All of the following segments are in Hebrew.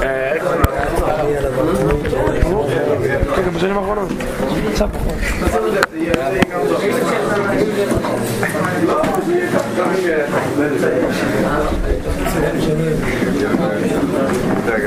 Kan man se mig rundt? Så. Tak.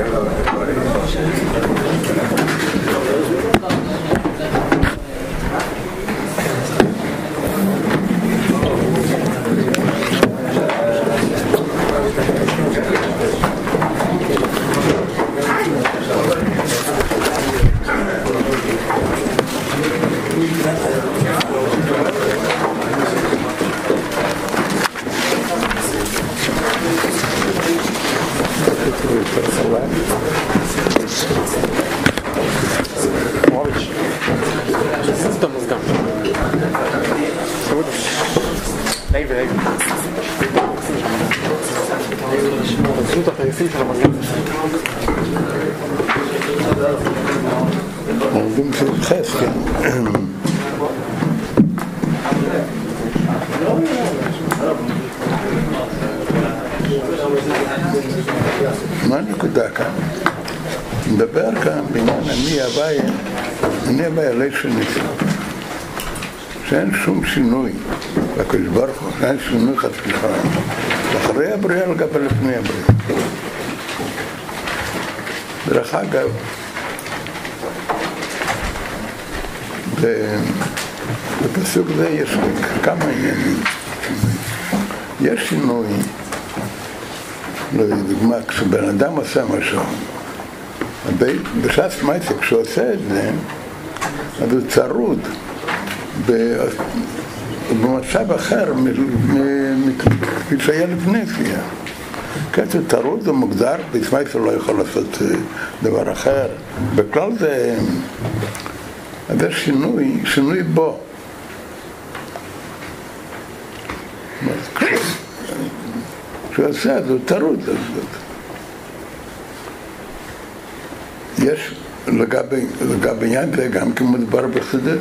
שאין שום שינוי בקדוש ברוך הוא, שאין שינוי וחלק. אחרי הבריאה לגבי לפני הבריאה. דרך אגב, בפסוק זה יש כמה עניינים. יש שינוי, לדוגמה, כשבן אדם עושה משהו, בשעת מייסק, כשהוא עושה את זה, אז הוא צרוד במצב אחר שהיה לפני זה. קצת טרוד זה מוגדר, בישמייסר לא יכול לעשות אה, דבר אחר. בכלל זה, זה שינוי, שינוי בו. כשהוא עושה זה, טרוד לעשות. יש לגבי, לגבי עניין זה גם מדובר בחסידות,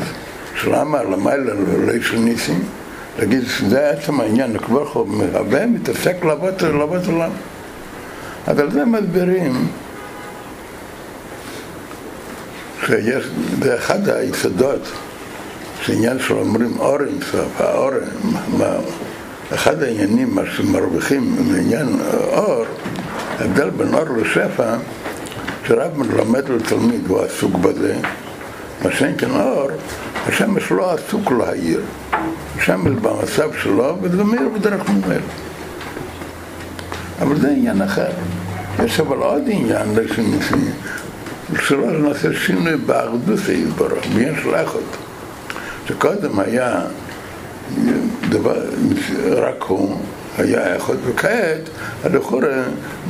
שלמה למעלה לעולי של ניסים, להגיד שזה עצם העניין, הוא מהווה, מתעסק לעבוד עולם. אז על זה מסבירים שיש, זה אחד היסודות, שעניין של אומרים אור אינסוף, האור, מה, אחד העניינים, מה שמרוויחים מעניין אור, ההבדל בין אור לשפע, שרב מלמד לתלמיד, הוא עסוק בזה, מה שאין כן אור, השמש לא עסוק להעיר, השמש במצב שלו, וזה מאיר בדרך ממנו. אבל זה עניין אחר. יש אבל עוד עניין שלא נעשה שינוי באחדות יתברך, בעניין של אחד. שקודם היה דבר, רק הוא, היה אחד, וכעת, הלכאורה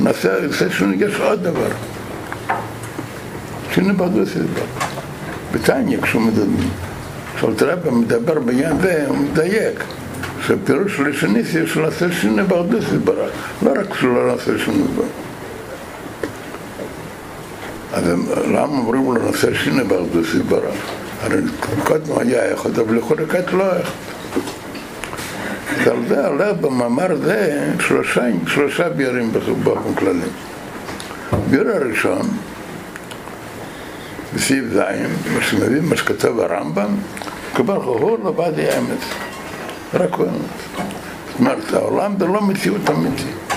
נעשה שינוי, יש עוד דבר. שינוי באחדות יתברך. בתניא, כשהוא כשאלתרבה מדבר בעניין זה, הוא מדייק. שפירוש לשוניס יש לעשות שינוי באחדות יתברך, לא רק שלא לעשות שינוי בו. אז למה אומרים לו לעשות שינוי באחדות יתברך? הרי קודם היה אחד, אבל יכול לקט לא אחד. אז על זה עולה במאמר זה שלושה, שלושה ביארים באופן כללי. ביאר הראשון, בסעיף ז', מה שמביא, מה שכתב הרמב"ם, כבר הוא לבד האמת. רק הוא אמת. זאת אומרת, העולם זה לא מציאות אמיתית.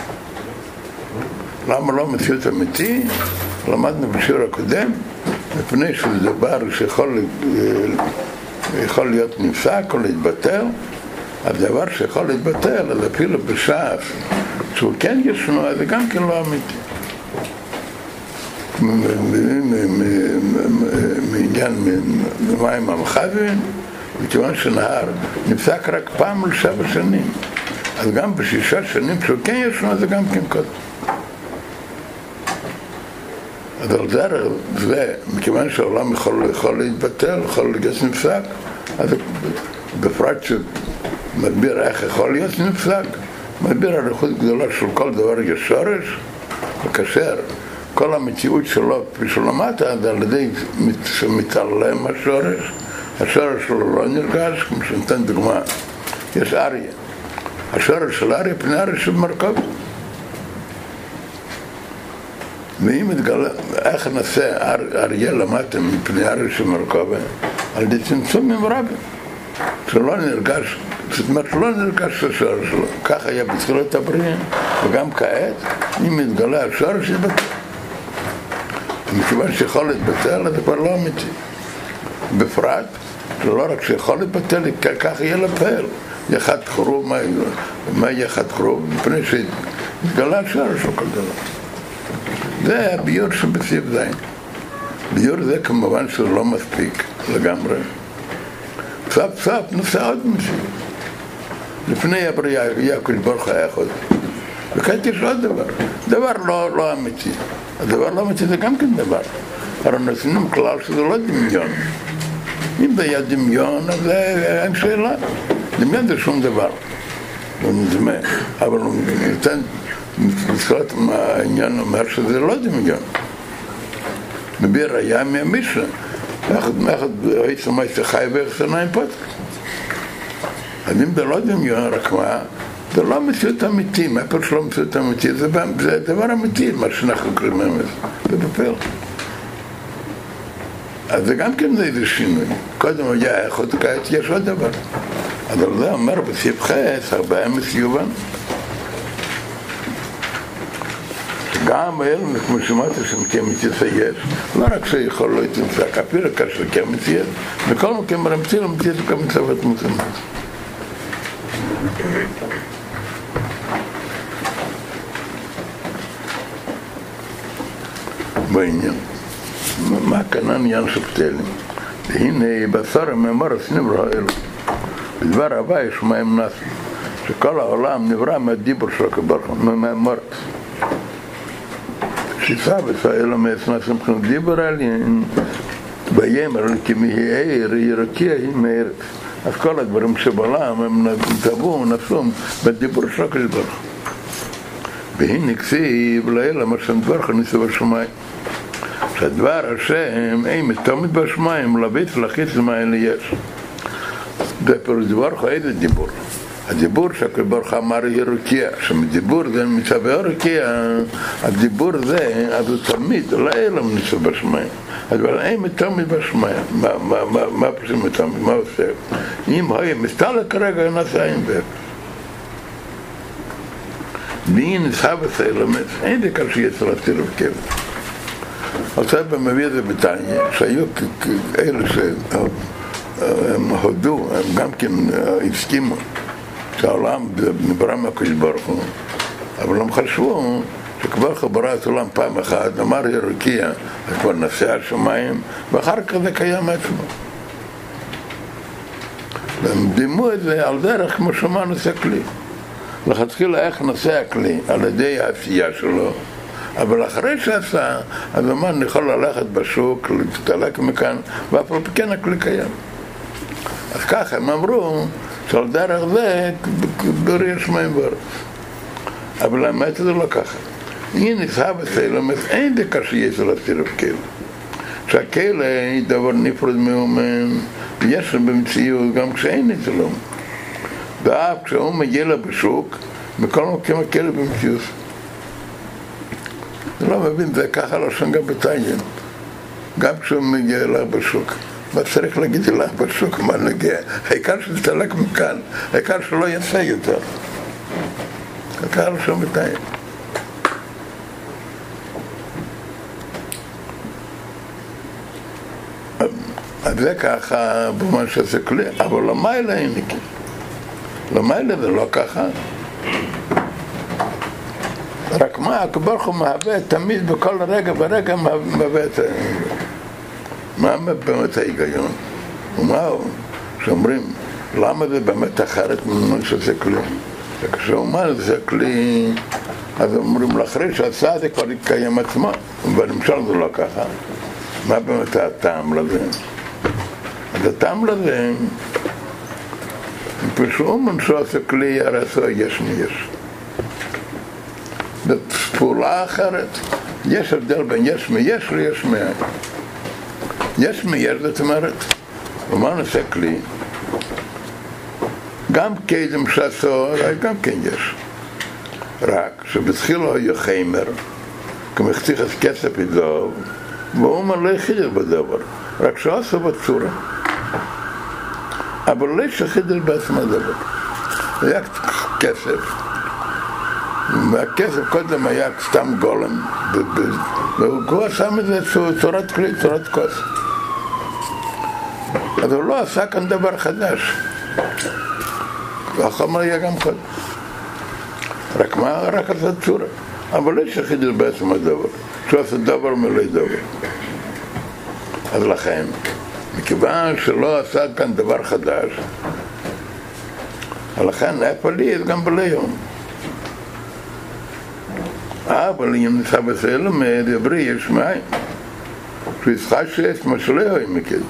למה לא מציאות אמיתי? למדנו בשיעור הקודם, מפני שזה דבר שיכול יכול להיות נפסק או להתבטל, אז דבר שיכול להתבטל, אז אפילו בש"ס, שהוא כן ישנו, זה גם כן לא אמיתי. מעניין ממים המחווין, מכיוון שנהר נפסק רק פעם לשבע שנים, אז גם בשישה שנים שהוא כן ישנו, זה גם כן קודם. אז על דרך זה, מכיוון שהעולם יכול, יכול להתבטל, יכול להיות נפסק, אז בפרט שמדביר איך יכול להיות נפסק, מדביר אריכות גדולה של כל דבר יש שורש, וכאשר כל המציאות שלו, כפי שלמדת, זה על ידי שמתעלם השורש, השורש שלו לא נרגש, כמו שנתן דוגמה, יש אריה, השורש של אריה פני אריה של מרכב. ואם מתגלה, איך נעשה אר, אריה למטה מפני אריה של מרכבה? על ידי צמצומים רבים. שלא נרגש, זאת אומרת שלא נרגש השורש שלו. כך היה בתחילת הבריאה, וגם כעת, אם מתגלה השורש יתבטל. מכיוון שיכול להתבטל, זה כבר לא אמיתי. בפרט, שלא רק שיכול להתבטל, כך יהיה לפעל. יחד חרוב, מה, מה יחד חרוב? מפני שהתגלה השורש של כל דבר. זה הביור שבסעיף זין. ביור זה כמובן שזה לא מספיק לגמרי. קצת קצת נושא עוד מציאות. לפני הבריאה הקדוש ברוך היה חוזר. וכעת יש עוד דבר, דבר לא, לא אמיתי. הדבר לא זה גם כן דבר. הרי נותנים כלל שזה לא דמיון. אם זה היה דמיון, אז אין שאלה. דמיון זה שום דבר. לא נדמה. אבל הוא נותן, בתחילת העניין אומר שזה לא דמיון. מביא ראייה מהמישנה. אחד הייתי מייסר חי ואיך עיניים פותק. אז אם זה לא דמיון, רק מה? זה לא מציאות אמיתי, מה פה שלא מציאות אמיתי? זה, זה דבר אמיתי, מה שאנחנו קוראים לזה, זה בפר. אז זה גם כן איזה שינוי. קודם היה איכות, כעת יש עוד דבר. אז על זה אומר בסעיף חס, הרבה אמס יובן. גם אלה, כמו שאמרתי, שמקמת יש, לא רק שיכול לא יתנצח, אפילו כאשר יש, בכל מקום מרמציא למציאות כמצוות מותנות. בעניין. מה כאן העניין של פתלים? והנה בשר הממרס נברא אלו. בדבר הבא יש מים נס, שכל העולם נברא מהדיבור של הקבר, מהמרס. שסבס האלו מעצמס מבחינת דיבור עליהם, ויאמר כי מהעיר ירקיע היא מארץ. אז כל הדברים שבעולם הם טבעו, נפלו בדיבור של ברוך והנה כסיב לאלה מה שנדברך ניסו בשמיים. שדבר השם אין מתומת בשמיים לביט ולחיץ למה יש. זה פירוש דבר איזה דיבור. הדיבור שהקדוש ברוך אמר ירוקיע, שמדיבור זה מצווה ירוקיע, הדיבור זה, אז הוא תמיד, לא יהיה לו ניסו בשמיים. אבל אין מתומת בשמיים. מה פשוט מתומת? מה עושה? אם היה מסתלק כרגע, נעשה אין באפס. ואין סבא אלמס, אין זה כאשר יצא לסילוב כבד. עכשיו מביא את זה בתניא, שהיו אלה שהם הודו, הם גם כן הסכימו שהעולם נברא מהקדוש ברוך הוא, אבל הם חשבו שכבר ברא את העולם פעם אחת, אמר ירוקיע, זה כבר נשא השמיים, ואחר כך זה קיים עצמו. והם דימו את זה על דרך כמו שאמר נושא כלי. לכתחילה איך נושא הכלי, על ידי העשייה שלו, אבל אחרי שעשה, אז אמר, אני יכול ללכת בשוק, להתסתלק מכאן, ואף על פי כן הכלי קיים. אז ככה הם אמרו, שעל דרך זה בריא שמיים וארץ. אבל האמת זה לא ככה. הנה סבא סיילומס, אין דקה שיש לו סירוב כלא. שהכלא היא דבר נפרד מאומן, ויש לו במציאות גם כשאין אצלו. ואף כשהוא מגיע לה בשוק, בכל מקום הכלא במציאות. אני לא מבין, זה ככה לשון גם בתניא. גם כשהוא מגיע אליו בשוק. מה צריך להגיד אליו בשוק? מה נגיע? העיקר שתסתלק מכאן, העיקר שלא יצא יותר. ככה לשון. אז זה ככה במה שזה כלי, אבל למעלה אין לי למעלה זה לא ככה. רק מה, הקדוש הוא מהווה תמיד בכל רגע ורגע מהווה. מה באמת ההיגיון? ומה הוא? שאומרים, למה זה באמת אחרת ממה שזה כלי? וכשהוא אומר זה כלי, אז אומרים לו, אחרי שעשה זה כבר יתקיים עצמו, ולמשל זה לא ככה. מה באמת הטעם לזה? אז הטעם לזה, פשוט מנשוא עשה כלי הרי יש מיש. בפעולה אחרת. יש הבדל בין יש מיש ליש מאין. יש מיש זאת אומרת, ומה נעשה כלי? גם קדם שעשו, גם כן יש. רק שבתחילו היה חיימר, כמחציך את כסף איזוב, והוא מלא חידל בדבר, רק שעשו בצורה. אבל לא שחידל בעצם הדבר. היה כסף, והכסף קודם היה סתם גולם, והוא עשה מזה צורת כלי, צורת כוס. אז הוא לא עשה כאן דבר חדש. והחומר היה גם קודם. רק מה? רק עשה צורה. אבל לא שחידל בעצם הדבר. שהוא עשה דבר מלא דבר. אז לכן, מכיוון שלא עשה כאן דבר חדש, לכן איפה לי גם בליום. אבל אם נמצא בסדר למד, יבריא יש מים. שישחש יש מה שלא יהיה מכיר.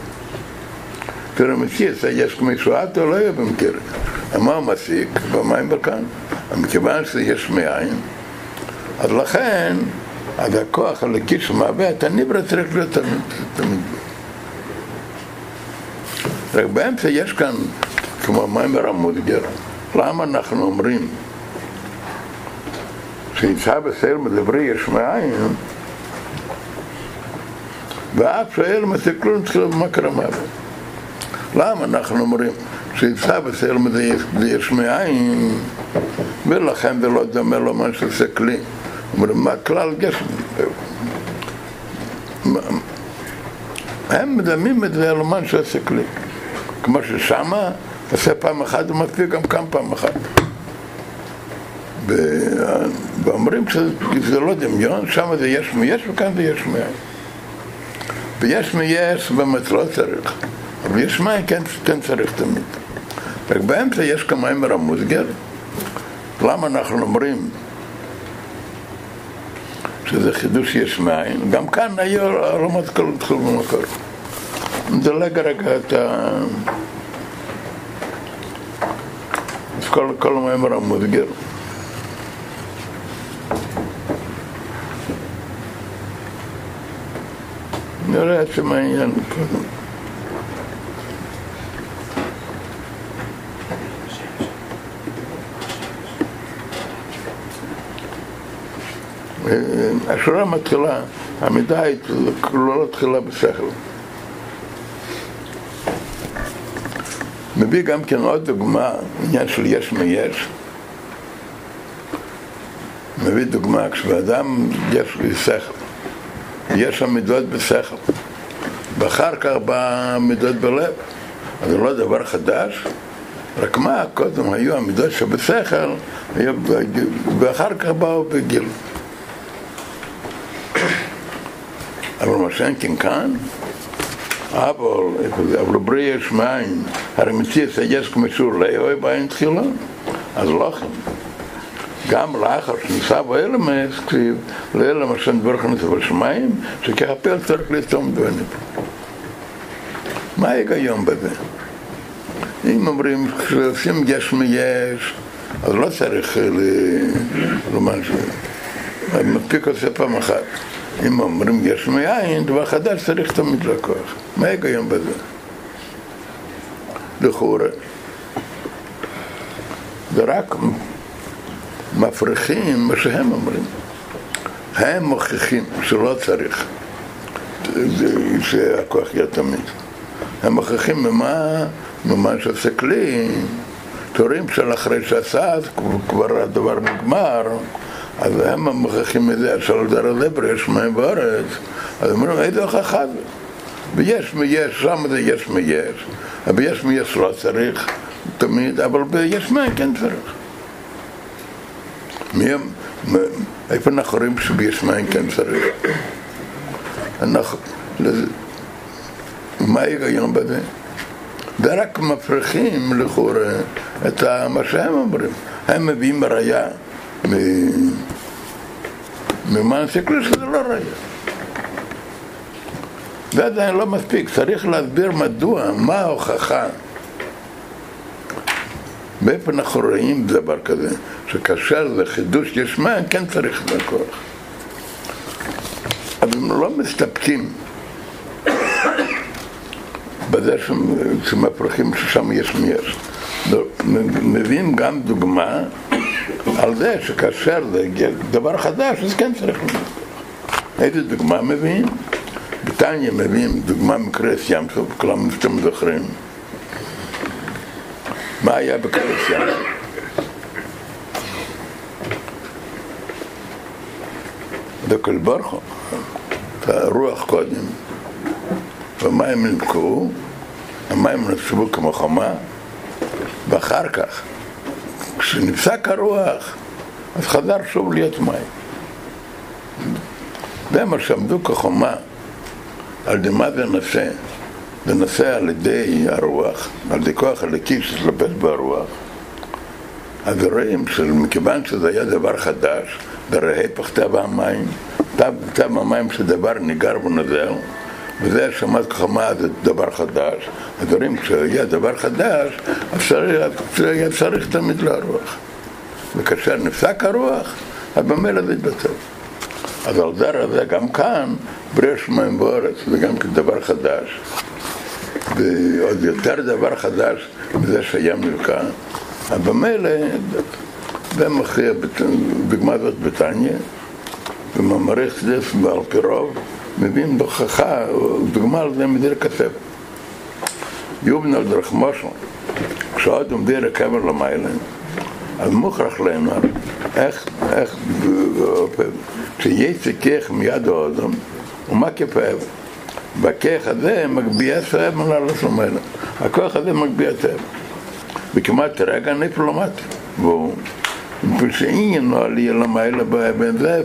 תראה מציאס, יש כמשועתו לא יהיה במכיר. מה מסיק? במים בכאן. מכיוון שיש מאין, אז לכן, אז הכוח הלקי שמהווה את הניברה צריך להיות תמיד. רק באמצע יש כאן, כמו מים המודגר, למה אנחנו אומרים שנמצא בסייל מדברי יש מאין ואף שאל מסתכלו נתחיל במכר המוות. למה אנחנו אומרים שנמצא בסייל מדברי יש מאין ולכן זה לא דומה לו מה שעושה כלי. אומרים, מה כלל גשם? הם מדמים את זה על אומן שעושה כלי. כמו ששמה, עושה פעם אחת ומספיק גם כאן פעם אחת. ואומרים שזה לא דמיון, שם זה יש מיש וכאן זה יש מאין. ויש מיש באמת לא צריך, אבל יש מאין כן, כן צריך תמיד. רק באמצע יש כמה אמר המוסגר, למה אנחנו אומרים שזה חידוש יש מאין? גם כאן היו הרמות כל התחיל במקור. נדלג רגע את ה... את כל, כל המאמר המוסגר. נראה עצם העניין קודם. השורה מתחילה, המידה היא לא מתחילה בשכל. מביא גם כן עוד דוגמה, עניין של יש מיש. מביא דוגמה, כשבאדם יש שכל, יש שם מידות בשכל, ואחר כך בא מידות בלב. אז זה לא דבר חדש, רק מה, קודם היו המידות שבשכל, ואחר כך באו בגיל. אבל מה שאין כן כאן, אבל, אבל ברי יש מים, הרי מציע סייס כמשור לאהוי בעין תחילה, אז לא כן. גם לאחר שניסה באלמס, כתיב, לאלם אשר נדבר חנוס בשמיים, שכהפל צריך לסתום דבנים. מה ההיגיון בזה? אם אומרים, כשעושים יש מיש, אז לא צריך לומר ש... מספיק עושה פעם אחת. אם אומרים יש מאין, דבר חדש צריך תמיד לקוח. מה ההיגיון בזה? לכאורה. זה רק מפריחים מה שהם אומרים. הם מוכיחים שלא צריך שהכוח יהיה תמיד. הם מוכיחים ממה, ממה שעושה כלי, תורים של אחרי שעשה, כבר הדבר נגמר, אז הם מוכיחים את זה, של דרך לבר יש מים בארץ, אז אומרים, איזה הוכחה זה? ויש מיש, שם זה יש מיש, ויש מיש לא צריך תמיד, אבל ביש מים כן צריך. מי, איפה אנחנו רואים שביש מים כן צריך? אנחנו, מה ההיגיון בזה? ורק מפריחים לכאורה את מה שהם אומרים. הם מביאים ראייה ממעשה כלי שזה לא ראייה. זה עדיין לא מספיק, צריך להסביר מדוע, מה ההוכחה. מאיפה אנחנו רואים דבר כזה, שכאשר זה חידוש יש מים, כן צריך את הכוח. אבל הם לא מסתפקים בזה שמפרחים ששם יש מי יש. מביאים גם דוגמה על זה שכאשר זה דבר חדש, אז כן צריך לומר. איזה דוגמה מביאים? בתניא מביאים דוגמה מקרס ים סוף, כולם שאתם זוכרים. מה היה ים סוף? בקל ברכו, הרוח קודם, והמים נבקעו, המים נחשבו כמו חומה, ואחר כך, כשנפסק הרוח, אז חזר שוב להיות מים. והם שעמדו כחומה, על ידי מה זה? נעשה על ידי הרוח, על ידי כוח הלקי שתלבש ברוח. אז רואים שמכיוון שזה היה דבר חדש, והרי פחתה המים, טב המים שדבר ניגר ונוזל, וזה שמעת חמה זה דבר חדש, אז רואים כשהיה דבר חדש, היה צריך תמיד לרוח. וכאשר נפסק הרוח, אז במילא זה התבצע. אז על זה הזה גם כאן, בריאה שמיים בארץ, זה גם כדבר חדש. ועוד יותר דבר חדש מזה שהיה מלכה. אז במילא, זה מכריע בגמר זאת בתניא, ומאמרי חדש בעל פי רוב, מבין בהוכחה, דוגמה על זה מדיר כסף. יובנל דרך מושל, כשעוד עומדי לקבר למעלה, אז מוכרח להם איך, איך, כשיש כיח מיד האדם, ומה כפאב? בכיח הזה מגביה סאב מלאלוס למעלה. הכוח הזה מגביה סאב. וכמעט רגע נפלומט. והוא שאין עלייה למעלה באבן זה,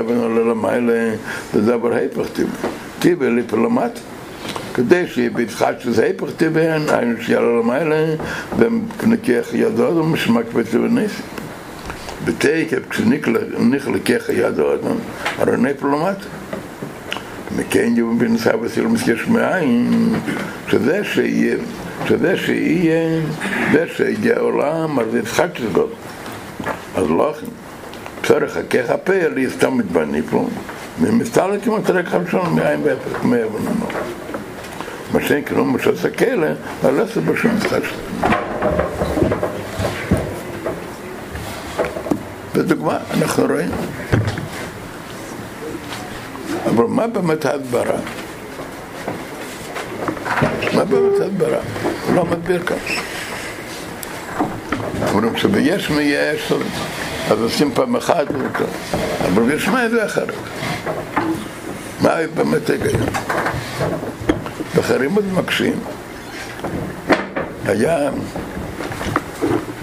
אבן עולה למעלה זה דבר היפך טיבי. טיבי לפלומט. כדי שיהיה ביצחק שזה היפך טיבן, היינו שיעלה למעלה, ונקיח ידו ומשמק בטבניסי. בתקף כשנכלקח יד האדם, הרי נפלומט. מכן יום בנסה בסילמס יש מאין, שזה שיהיה, שזה שיהיה, זה שיהיה עולם, אז יצחק שסגוד. אז לא, צריך הכך הפה, להסתם מתבניפו, ומסתלת עם התרק חלשון מאין ואפס, מאבן הנור. מה שאין כאילו משס הכלא, על עשר בשום משחק שלנו. לדוגמה, אנחנו רואים. אבל מה באמת ההדברה? מה באמת ההדברה? הוא לא מדביר כאן. אומרים שביש מיש, אז עושים פעם אחת, אבל ביש מי זה אחרת. מה באמת ההיגיון? ואחרים עוד מקשים. היה,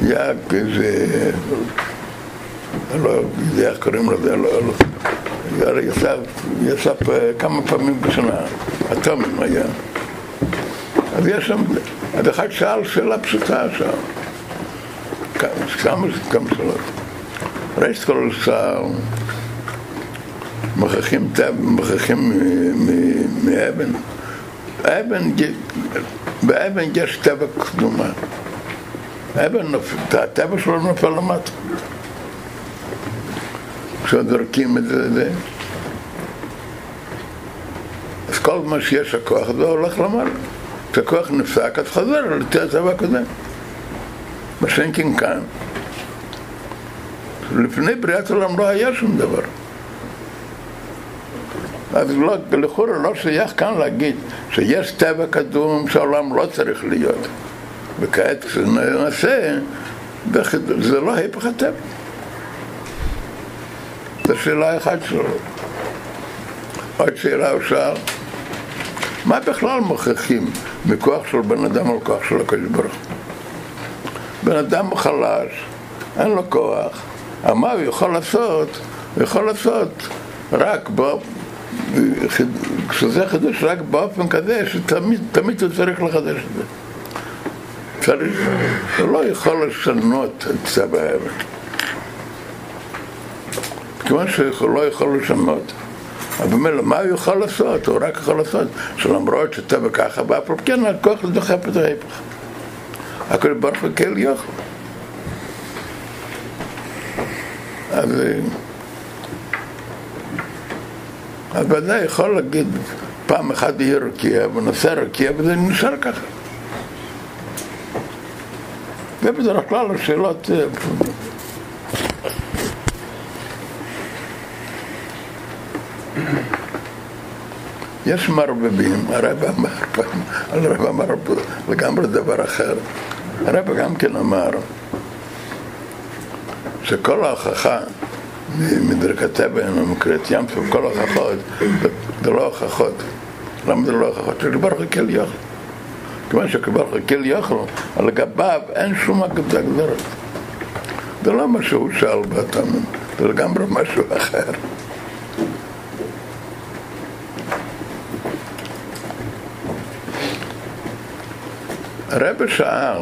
היה כזה, אני לא יודע איך קוראים לזה, לא, לא, יצא כמה פעמים בשנה, אטומים היה. אז יש שם, אז אחד שאל שאלה פשוטה שם, כמה, כמה שאלות. ראשית כל שאל, מכריחים מאבן. אבן, באבן יש טבע קדומה. אבן, הטבע שלו נופל למטה. כשזורקים את זה, זה. אז כל מה שיש הכוח הזה הולך למעלה. כשהכוח נפסק, אז חזר לטבע הקודם. מה שאין כן כאן. לפני בריאת העולם לא היה שום דבר. אז לא, לכאורה לא שייך כאן להגיד שיש טבע קדום שהעולם לא צריך להיות. וכעת כשנעשה, זה לא היפך הטבע. זו שאלה אחת שלו. עוד שאלה שאל, מה בכלל מוכיחים מכוח של בן אדם על כוח של הקדוש ברוך בן אדם חלש, אין לו כוח, מה הוא יכול לעשות? הוא יכול לעשות רק בו, כשזה חידוש רק באופן כזה שתמיד הוא צריך לחדש את זה. צריך, הוא לא יכול לשנות את צבע האבן. כיוון שהוא לא יכול לשנות. אבל במילא, מה הוא יכול לעשות? הוא רק יכול לעשות שלמרות שטבע ככה, ואף על כן הכוח לדוחף את ההפך. הכל ברוך הוא כן יכול. אז... אז ודאי יכול להגיד פעם אחת יהיה רקיע ונושא רקיע וזה נשאר ככה. ובדרך כלל השאלות יש מרבבים, הרב אמר פעם, הרב אמר לגמרי דבר אחר. הרב גם כן אמר שכל ההוכחה מדרכת אבן או מקריאת ים סוף, כל ההוכחות, זה לא הוכחות. למה זה לא הוכחות? שדבר הוא כל יוכל. כיוון הוא כל יוכל, לגביו אין שום הגדרות. זה לא מה שהוא שאל בתמים, זה לגמרי משהו אחר. הרב שאל,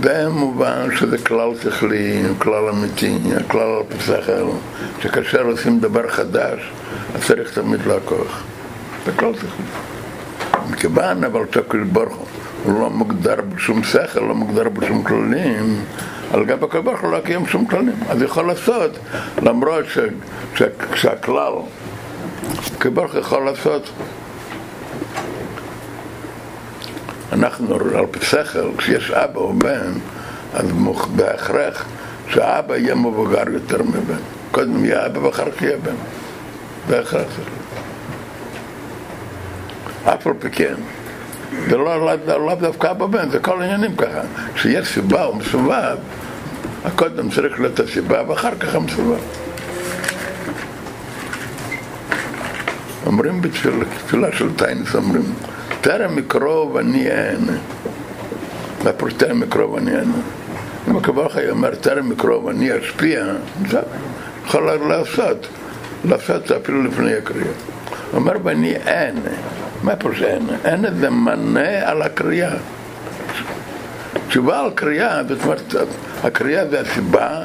במובן שזה כלל שכלי, כלל אמיתי, כלל על פי שכל, שכאשר עושים דבר חדש, אז צריך תמיד לעקוח. זה כלל שכלי. מכיוון אבל שהקדוש ברוך הוא לא מוגדר בשום שכל, לא מוגדר בשום כללים, על גב הקדוש ברוך הוא לא קיים שום כללים. אז יכול לעשות, למרות שהכלל, הקדוש ברוך הוא יכול לעשות אנחנו על פי שכל, כשיש אבא או בן, אז בהכרח שהאבא יהיה מבוגר יותר מבן. קודם יהיה אבא ואחר כך יהיה בן. בהכרח. אף על פי כן. זה לא, לא, לא דווקא אבא בן, זה כל העניינים ככה. כשיש סיבה ומסובב, הקודם צריך להיות הסיבה ואחר כך המסובב. אומרים בתפילה של טיינס, אומרים טרם מקרוב אני אענה. והפירוש טרם מקרוב אני אענה. אם הקב"ה אומר טרם מקרוב אני אשפיע, זה יכול לעשות, לעשות אפילו לפני הקריאה. אומר ואני אענה. מה פירוש אענה? אענה זה מנה על הקריאה. תשובה על קריאה, זאת אומרת, הקריאה זה הסיבה,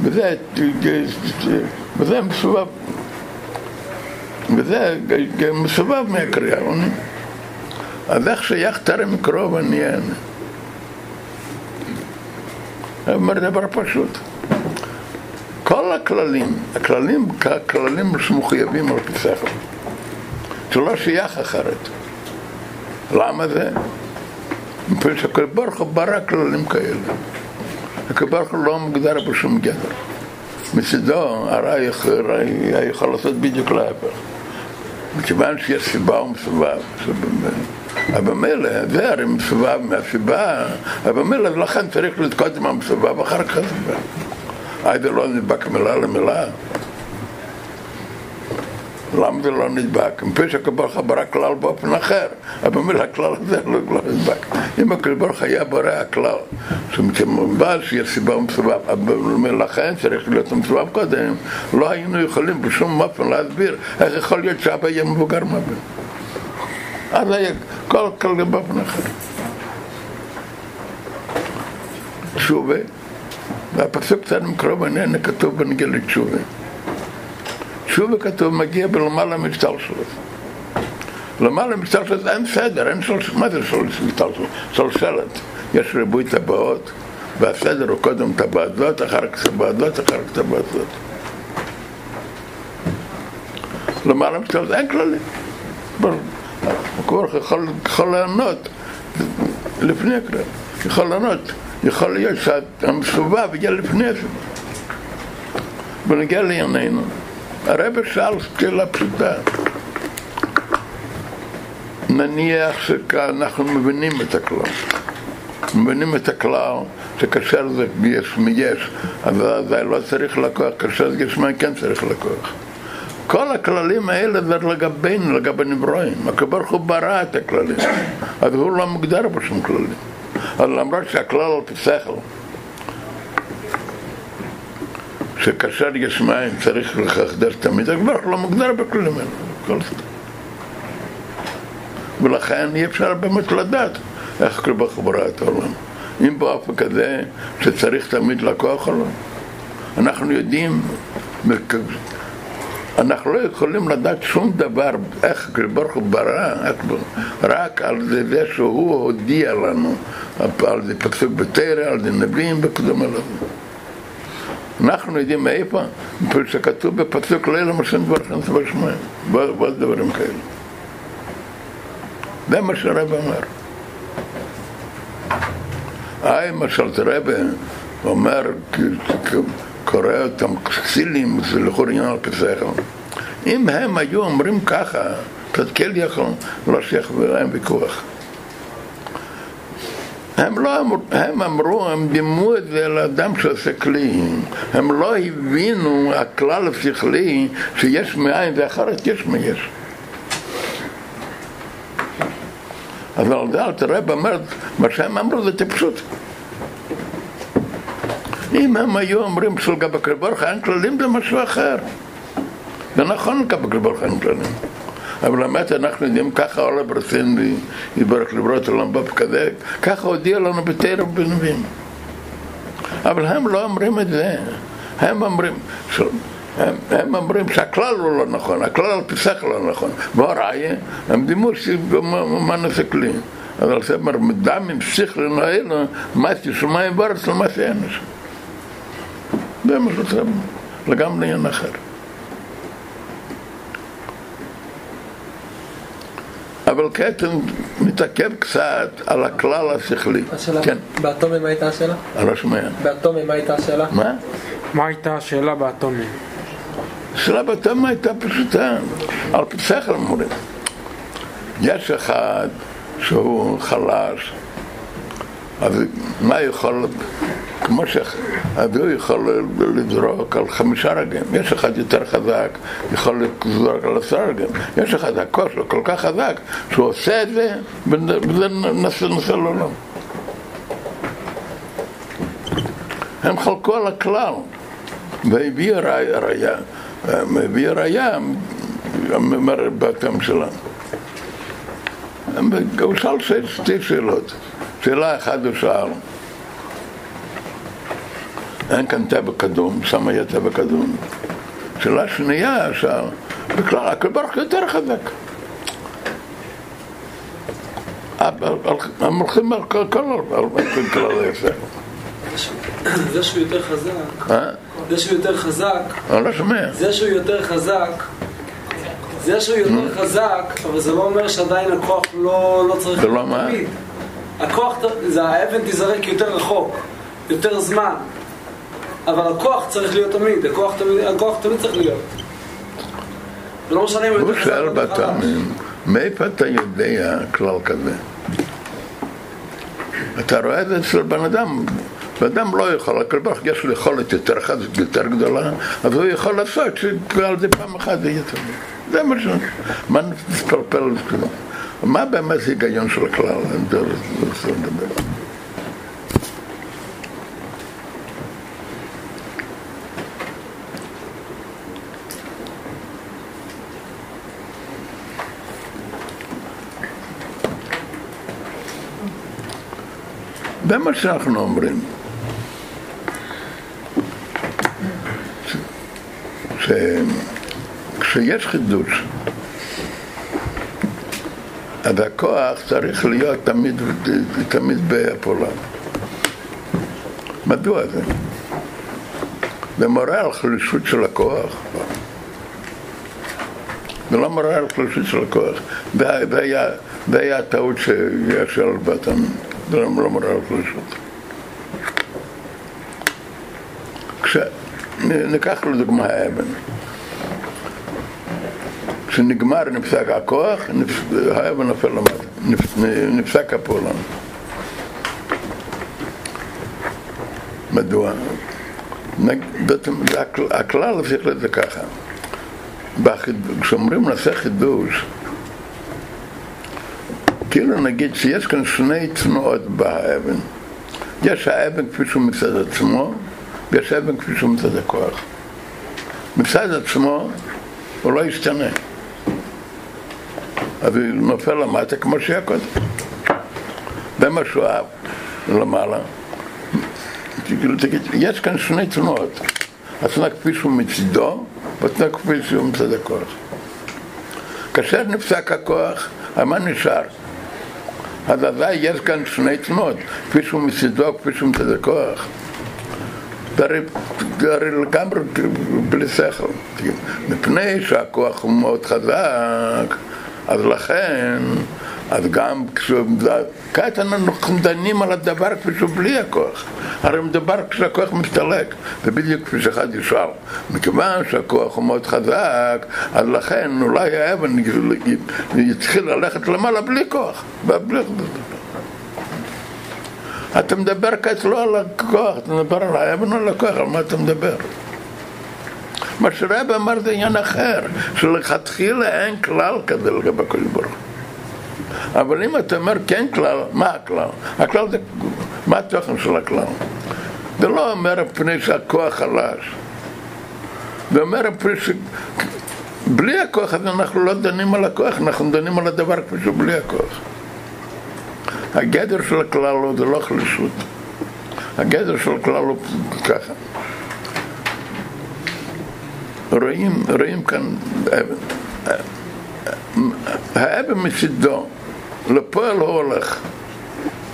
וזה, וזה מסובב, וזה מסובב מהקריאה. אז איך שייך טרם קרוב אני אענה? הוא אומר דבר פשוט. כל הכללים, הכללים, הכללים שמחויבים על פי שכל. זה לא שייך אחרת. למה זה? מפני שהקדוש הוא ברא כללים כאלה. הקדוש לא מוגדר בשום גדר. מצידו הרי יכול לעשות בדיוק להפך. מכיוון שיש סיבה ומסובב, אבל מילא, זה הרי מסובב מהסיבה, אבל מילא לכן צריך לתקוד עם המסובב אחר כך. היי זה לא נדבק מילה למילה. למה זה לא נדבק? מפני שהקדוש ברא כלל באופן אחר, אבל מילה הכלל הזה לא, לא נדבק. אם ברוך היה בורא הכלל, שמובן שיש סיבה ומסובב, אבל לכן צריך להיות מסובב קודם, לא היינו יכולים בשום אופן להסביר איך יכול להיות שאבא יהיה מבוגר מהבן. אז היה כל כלל באופן אחר. תשובה, והפסוק קצת מקרוב עניין כתוב בנגיע לתשובה. תשובה כתוב מגיע בלמעלה משתלשלות. למעלה משתלשלות אין סדר, אין שלוש, מה זה משתלשלות? שלשלת. יש ריבוי טבעות, והסדר הוא קודם טבעת זאת, אחר כך טבעת זאת, אחר כך טבעת זאת. למעלה משתלשלות אין כללים. הקורח יכול, יכול לענות לפני הקריאה, יכול לענות, יכול להיות שהמסובב יהיה לפני הסובב. בנגיע לענייננו, הרב שאל שאלה פשוטה. נניח שאנחנו מבינים את הכלל. מבינים את הכלל שכאשר זה יש מיש, אבל זה לא צריך לקוח, כאשר זה יש מה כן צריך לקוח. כל הכללים האלה זה לגבינו, לגבי נברואים. הקדוש הוא ברא את הכללים, אז הוא לא מוגדר בשום כללים. אז למרות שהכלל על פי שכאשר יש מים צריך לחדש תמיד, הקדוש לא מוגדר בכללים האלה. ולכן אי אפשר באמת לדעת איך הוא ברא את העולם. אם באופן כזה שצריך תמיד לקוח או לא. אנחנו יודעים אנחנו לא יכולים לדעת שום דבר, איך ברוך הוא ברא, רק על זה, שהוא הודיע לנו, על זה פסוק בתרא, על זה נביאים וכדומה לזה. אנחנו יודעים מאיפה, שכתוב בפסוק לילה משם דבר חנס בשמיים, ועוד דברים כאלה. זה מה שהרב אמר. היי, למשל, הרב אומר, קורא אותם כסילים, זה לכאורה עניין על שכל. אם הם היו אומרים ככה, תתקל יכול, לא שייך להם ויכוח. הם לא אמרו, הם אמרו, הם דימו את זה לאדם שעושה כלי. הם לא הבינו הכלל השכלי שיש מאין ואחרת יש מיש. אבל זה תראה באמת, מה שהם אמרו זה טיפשות. אם הם היו אומרים שלגבי הקדוש ברוך אין כללים זה משהו אחר. זה נכון הקדוש ברוך אין כללים. אבל באמת אנחנו יודעים ככה עולה ברסין יברך לברות עולם כזה, ככה הודיע לנו בתרא ובנביאים. אבל הם לא אומרים את זה. הם אומרים, הם, הם אומרים שהכלל הוא לא נכון, הכלל על פי שכל לא נכון. והראיה, הם דימו מה נעשה כלי. אבל זה אומר, עם שכל נועל, מה תשמעים בארץ למה שאנש. זה מה שזה לגמרי עניין אחר. אבל כעת מתעכב קצת על הכלל השכלי. השאלה, כן, באטומי מה הייתה השאלה? אני לא שומע. באטומי מה הייתה השאלה? מה? מה הייתה השאלה באטומים? השאלה בתמה הייתה פשוטה, על פי שכל אומרים. יש אחד שהוא חלש, אז מה יכול, כמו שאביהו יכול לזרוק על חמישה רגעים, יש אחד יותר חזק, יכול לזרוק על עשרה רגעים, יש אחד הכוס שלו כל כך חזק, שהוא עושה את זה, וזה נושא לעולם. הם חלקו על הכלל, והביא ראיה, מביא ראיה, אומר באתם שלנו. הוא שאל שתי שאלות. שאלה אחת הוא שאל, אין כאן טבע קדום, שם היה טבע קדום. שאלה שנייה בכלל הקדוש ברוך יותר חזק. הם הולכים על כל כלל היפה. זה שהוא יותר חזק, אה? זה שהוא יותר חזק, אני לא שומע. זה שהוא יותר חזק, זה שהוא יותר חזק, אבל זה לא אומר שעדיין הכוח לא, לא צריך זה לא מה? הכוח, האבן תזרק יותר רחוק, יותר זמן, אבל הכוח צריך להיות תמיד, הכוח תמיד, הכוח תמיד צריך להיות. זה לא משנה אם הוא חלש. בתמים, מאיפה אתה יודע כלל כזה? אתה רואה את זה אצל בן אדם, בן אדם לא יכול, הוא יש לו יכולת יותר חזקה, יותר גדולה, אז הוא יכול לעשות שעל זה פעם אחת זה יהיה תמיד. זה מה ש... מה נתפלפל? מה באמת ההיגיון של הכלל? זה מה שאנחנו אומרים. ש- שכשיש חידוש, אז הכוח צריך להיות תמיד, תמיד בפעולה. מדוע זה? זה מורה על חלישות של הכוח. זה לא מורה על חלישות של הכוח. זה היה- הטעות שיש על בתם. זה לא לא על חלישות. כש... ניקח לדוגמה האבן. כשנגמר, נפסק הכוח, נפ- האבן נופל למטה, נפ- נ- נפסק הפעולה. מדוע? בעצם הכלל השכלי זה ככה. כשאומרים נעשה חידוש, כאילו נגיד שיש כאן שני תנועות באבן. יש האבן כפי שהוא מצד עצמו, ויש האבן כפי שהוא מצד הכוח. מצד עצמו הוא לא ישתנה. אז הוא נופל למטה כמו שהיה קודם. שהוא אהב למעלה. יש כאן שני תנועות. התנועה כפי שהוא מצידו, והתנועה כפי שהוא מצד הכוח. כאשר נפסק הכוח, מה נשאר? אז אזי יש כאן שני תנועות, כפי שהוא מצידו, כפי שהוא מצד הכוח. זה הרי, לגמרי בלי שכל, מפני שהכוח הוא מאוד חזק, אז לכן אז גם. כעת אנחנו דנים על הדבר כפי שהוא בלי הכוח. הרי מדבר כשהכוח מסתלק, זה בדיוק כפי שאחד ישאל. מכיוון שהכוח הוא מאוד חזק, אז לכן אולי האבן יתחיל ללכת למעלה בלי כוח. בלי... אתה מדבר כעת לא על הכוח, אתה מדבר על האבן או על הכוח, על מה אתה מדבר? מה שרב אמר זה עניין אחר, שלכתחילה אין כלל כזה לגבי הקדוש ברוך הוא. אבל אם אתה אומר כן כלל, מה הכלל? הכלל זה, מה התוכן של הכלל? זה לא אומר מפני שהכוח חלש. זה אומר מפני ש... בלי הכוח הזה אנחנו לא דנים על הכוח, אנחנו דנים על הדבר כפי שהוא בלי הכוח. הגדר של הכלל הוא זה לא חלישות. הגדר של הכלל הוא ככה. רואים, רואים כאן אבן. האבן מצידו, לפועל הוא הולך.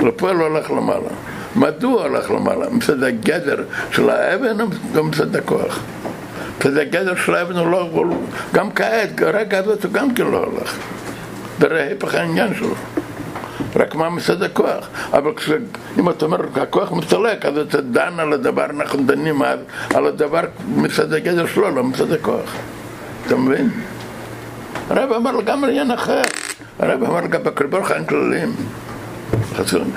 לפועל הוא הולך למעלה. מדוע הולך למעלה? מצד הגדר של האבן או מצד הכוח? מצד הגדר של האבן הוא לא... גם כעת, הרגע הזאת הוא גם כן לא הולך. זה ההפך העניין שלו. רק מה מצד הכוח. אבל כש, אם אתה אומר הכוח מסתלק, אז אתה דן על הדבר, אנחנו דנים על, על הדבר מצד הגדר שלו, לא מצד הכוח. אתה מבין? הרב אמר לגמרי עניין אחר. הרב אמר גם בקרבור חיים כלליים. חסון.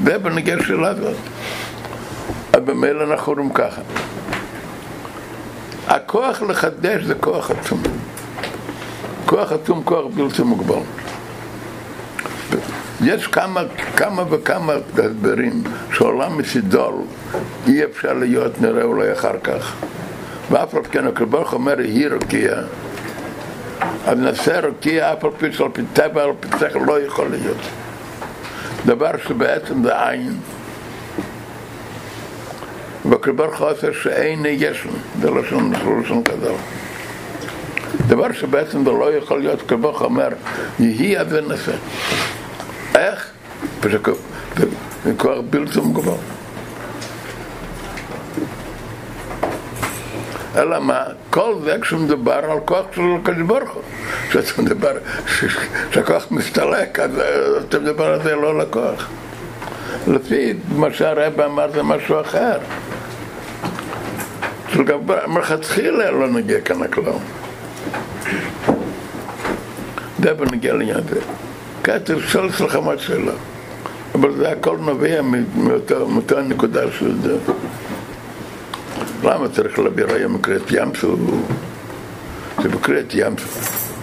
בנגיע של הזאת. אז במילא אנחנו רואים ככה. הכוח לחדש זה כוח עצום. כוח עצום, כוח בלתי מוגבל. יש כמה, כמה וכמה הסברים שעולם מסידול אי אפשר להיות נראה אולי אחר כך. ואף על כן הקדוש אומר יהי רוקיע אז נעשה רוקיע אף על פי שעל פי טבע על פי שכל לא יכול להיות. דבר שבעצם זה עין והקדוש עושה שאין יש לו, זה לשון, לשון כזו. דבר שבעצם זה לא יכול להיות כבוך אומר, יהי אז ונעשה. איך? כבר בלתי מגובר. אלא מה? כל זה כשמדובר על כוח של הקדוש ברוך הוא. כשאתה מדבר, שהכוח מסתלק, אז אתה מדבר על זה לא על הכוח. לפי מה שהרב אמר זה משהו אחר. מלכתחילה לא נגיע כאן הכלל. זה בנגיע לעניין הזה. כתוב שואל אצלך מה שאלה. אבל זה הכל נובע מאותה נקודה של זה. למה צריך להעביר היום מקריאת ים סוף? זה בקריאת ים סוף.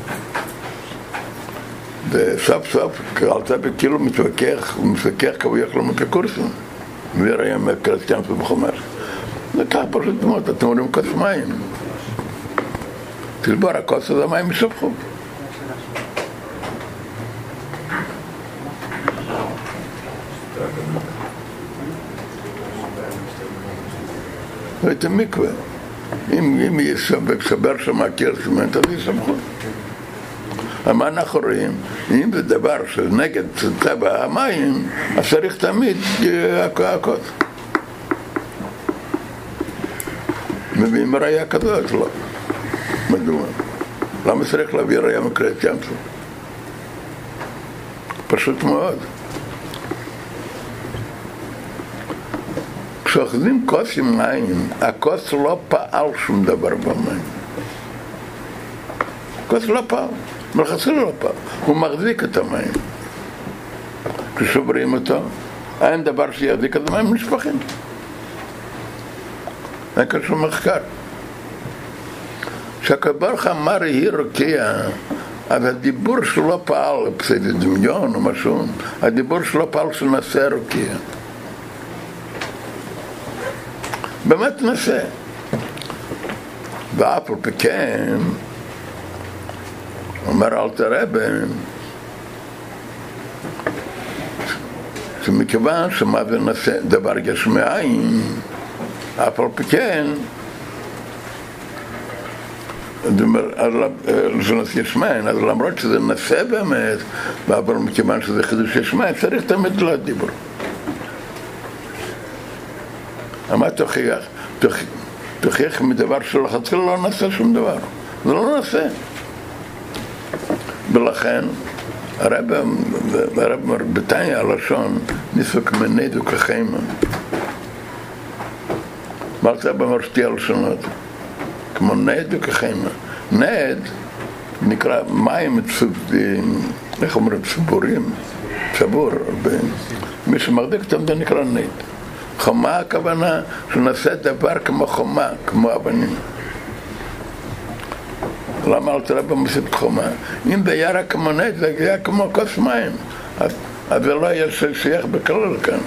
וסוף סוף קרלת כאילו מתווכח, הוא מתווכח כביכול לא כקורסים. מעביר היום מקריאת ים סוף בחומר. זה ככה פשוט מאוד, אתם אומרים כוס מים. תשבור הכוס הזה מים יסופחו. ואת המקווה. אם, אם יסבר שם הקיר סימנט, אז יסמכו. אבל מה אנחנו רואים? אם זה דבר שנגד טבע המים, אז צריך תמיד הכוס. מביאים ראייה כזאת? לא. מדוע? למה צריך להביא ראייה מקריאת ים? פשוט מאוד. כשאוכלים כוס עם מים, הכוס לא פעל שום דבר במים. הכוס לא פעל, מלכתחילה לא פעל, הוא מחזיק את המים. כששוברים אותו, אין דבר שיחזיק את המים נשפכים. אין כאן שום מחקר. כשהקדוש אמר יהי רוקיע, אז הדיבור שלו פעל, בסדר דמיון או משהו, הדיבור שלו פעל שנעשה רוקיע. באמת נעשה. ואף על פי כן, אומר אלתר רבן, שמכיוון שמה זה נעשה דבר יש מאין, אף על פי כן, זה נעשה יש מאין, אז למרות שזה נעשה באמת, אבל מכיוון שזה חידוש יש מאין, צריך תמיד לדיבור. מה תוכיח? תוכיח מדבר שלכתחילה לא נעשה שום דבר. זה לא נעשה. ולכן הרב, הרב בתניא הלשון ניסוק וכחיימה. מה זה במרשתי הלשונות? כמו נד וכחיימה. נד נקרא מים איך אומרים? צבורים, צבור. מי שמחזיק אותם זה נקרא נד. חומה הכוונה שנעשה דבר כמו חומה, כמו אבנים. למה אל תראה במסיבת חומה? אם זה היה רק זה היה כמו כוס מים. אז, אז זה לא היה שייך בכלל כאן.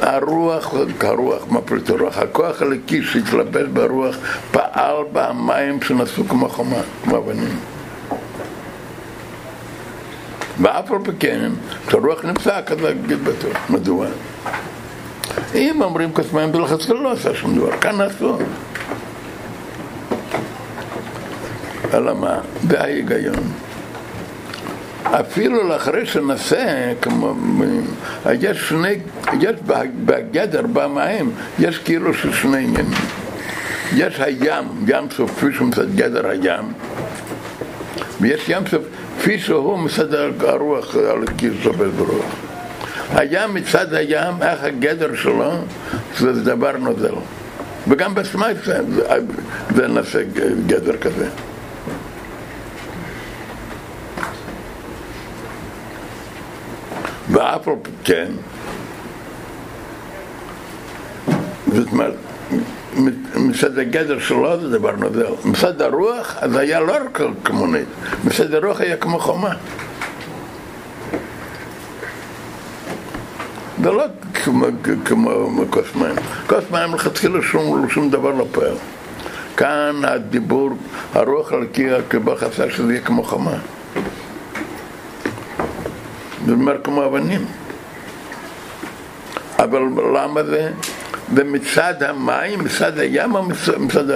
הרוח, הרוח, מה פריט הרוח? הכוח הלקי שהתלבש ברוח פעל במים שנעשו כמו חומה, כמו אבנים. ואף על פי כן, כשהרוח נפסק, אז להגיד בטוח. מדוע? אם אומרים כוס מים בלחצקאל לא עשה שום דבר, כאן עשו. אלא מה? זה ההיגיון. אפילו לאחרי שנעשה, כמו, יש שני, יש בגדר, במים, יש כאילו של שני עניינים. יש הים, ים סוף כפי שהוא מצד גדר הים, ויש ים סוף כפי שהוא מצד הרוח, על כיסו ברוח. הים מצד הים, איך הגדר שלו, זה דבר נוזל. וגם בסמייס זה נעשה גדר כזה. ואף על כן, זאת אומרת, מצד הגדר שלו זה דבר נוזל. מצד הרוח, אז היה לא רק כמו נט, מצד הרוח היה כמו חומה. זה לא כמו, כמו כוס מים. כוס מים לכתחילה שום, שום דבר לא פועל. כאן הדיבור, הרוח על קיר כבר חסר שזה יהיה כמו חומה. זה אומר כמו אבנים. אבל למה זה? זה מצד המים, מצד הים או מצד, מצד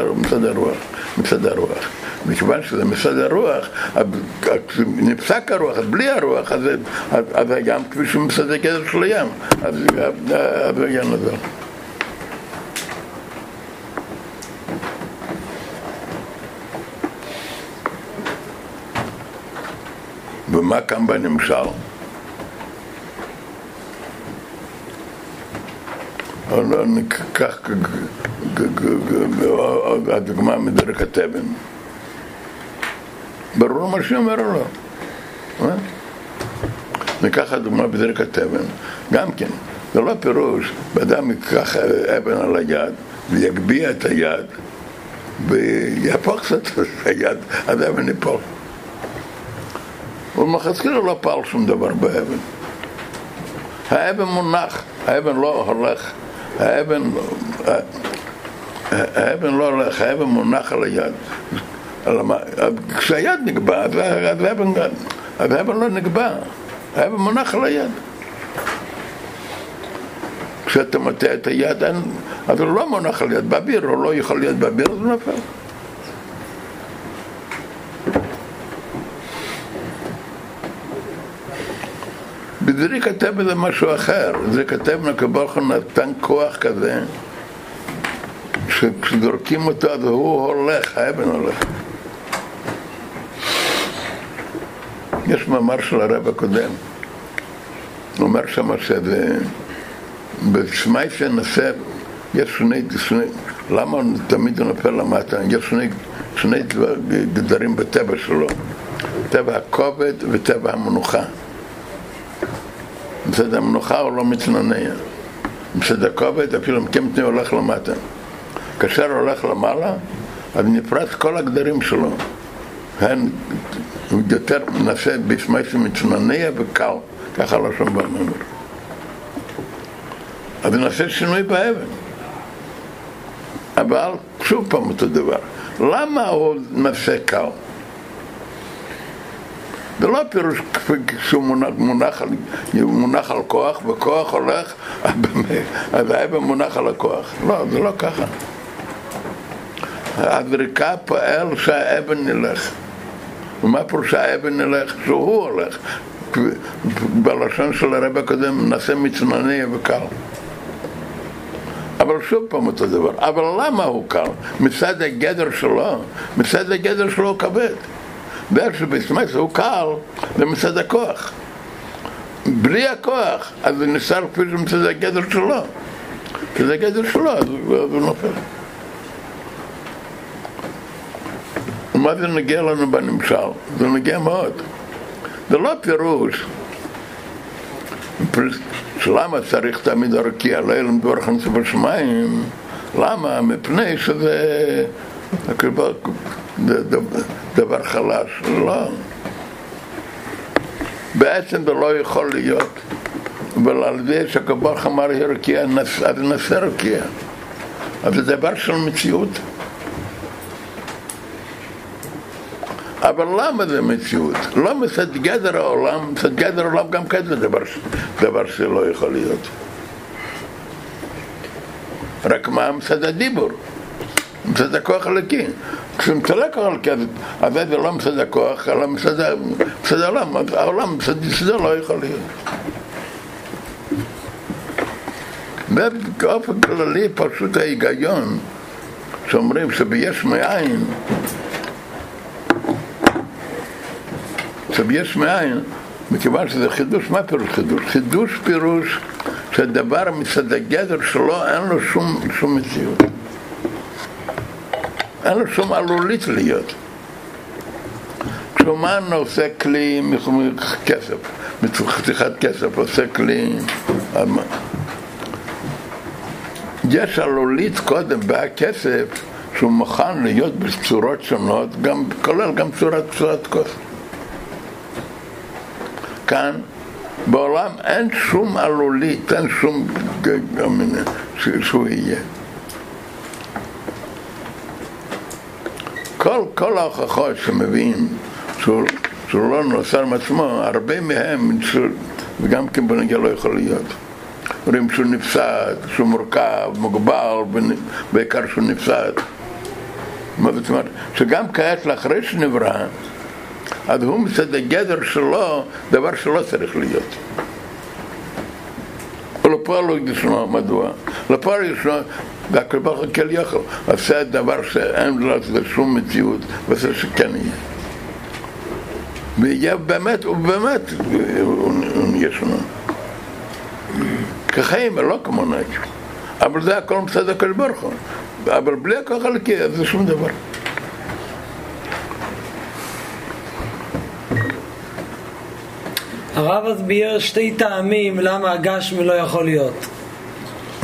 הרוח? מצד הרוח. מכיוון שזה מצד הרוח, נפסק הרוח, אז בלי הרוח, אז, אז, אז הים כפי שהוא מצד הגדר של הים, אז, אז הים נזל. ומה כאן בנמשל? ניקח הדוגמה מדרך התבן. ברור מה שאומר או לא? ניקח הדוגמה בדרך התבן, גם כן, זה לא פירוש, באדם ייקח אבן על היד ויגביה את היד ויהפוך קצת את היד, אז האבן ייפול. ומלכתחילה לא פעל שום דבר באבן. האבן מונח, האבן לא הולך האבן, האבן לא הולך, האבן מונח על היד. כשהיד נקבע, אז האבן, אז האבן לא נקבע, האבן מונח על היד. כשאתה מטה את היד, אז הוא לא מונח על יד באוויר, הוא לא יכול להיות באוויר, אז הוא נופל. בדרי כתב בזה משהו אחר, זה כתב נקבלך נתן כוח כזה שכשזורקים אותו אז הוא הולך, האבן הולך. יש מאמר של הרב הקודם, הוא אומר שם שזה בשמי שנעשה, יש שני, שני, למה תמיד הוא נופל למטה? יש שני, שני גדרים בטבע שלו, טבע הכובד וטבע המנוחה. מצד המנוחה הוא לא מתננע. מצד הכובד אפילו מקמפני הולך למטה. כאשר הולך למעלה, אז נפרץ כל הגדרים שלו. הן יותר נעשה בשמי מתננע וקל, ככה לא שם במאמר. אז נעשה שינוי באבן. אבל שוב פעם אותו דבר. למה הוא נעשה קל? זה לא פירוש שהוא מונח, מונח, על, מונח על כוח, וכוח הולך, אז האבן מונח על הכוח. לא, זה לא ככה. הזריקה פועל שהאבן נלך. ומה פירוש שהאבן נלך? שהוא הולך. בלשון של הרב הקודם נעשה מצנני וקל. אבל שוב פעם אותו דבר. אבל למה הוא קל? מצד הגדר שלו, מצד הגדר שלו הוא כבד. ואיך שבסמס הוא קל, זה מצד הכוח. בלי הכוח, אז זה נשאר כפי שמצד הגדר שלו. כי זה הגדר שלו, אז הוא הוא נופל. מה זה נגיע לנו בנמשל? זה נגיע מאוד. זה לא פירוש שלמה צריך תמיד הרקיע, לנו דבר חנצה בשמיים, למה? מפני שזה ד- ד- דבר חלש, לא. בעצם זה לא יכול להיות, אבל על זה שהקב"ח אמר הרקיע, אז נעשה רקיע. אז זה דבר של מציאות. אבל למה זה מציאות? לא מצד גדר העולם, מצד גדר העולם גם כן זה דבר, דבר שלא יכול להיות. רק מה מצד הדיבור? מצד הכוח הלקי. כשמצד הכוח הלקי, אז זה לא מצד הכוח, אלא מצד העולם. העולם מצד יסודו לא יכול להיות. ובאופן כללי פשוט ההיגיון שאומרים שביש מאין עכשיו יש מאין, מכיוון שזה חידוש, מה פירוש חידוש? חידוש פירוש שהדבר מצד הגדר שלו אין לו שום, שום מציאות. אין לו שום עלולית להיות. כשאומן עושה כלי מכסף, מחתיכת כסף, עושה כלי... יש עלולית קודם בכסף שהוא מוכן להיות בצורות שונות, גם, כולל גם צורת צורת כוס. כאן בעולם אין שום עלולית, אין שום שהוא יהיה. כל, כל ההוכחות שמביאים שהוא, שהוא לא נוסע עם עצמו, הרבה מהם, וגם כן בנגיע לא יכול להיות. אומרים שהוא נפסד, שהוא מורכב, מוגבל, בעיקר שהוא נפסד. מה זאת אומרת? שגם כעת לאחרי שנברא, אז הוא מצד הגדר שלו, דבר שלא צריך להיות. ולפועל לא ישנו, מדוע? לפועל ישנו, והכל ברוך הוא כן יכול, עושה דבר שאין לו שום מציאות, ועושה שכן יהיה. ויהיה באמת, ובאמת, הוא הוא ישנו. כחיים ולא כמו נגד. אבל זה הכל מצד הקדוש ברוך הוא. אבל בלי הכוח הלקי, אז זה שום דבר. הרב אז ביאר שתי טעמים למה הגשמי לא יכול להיות.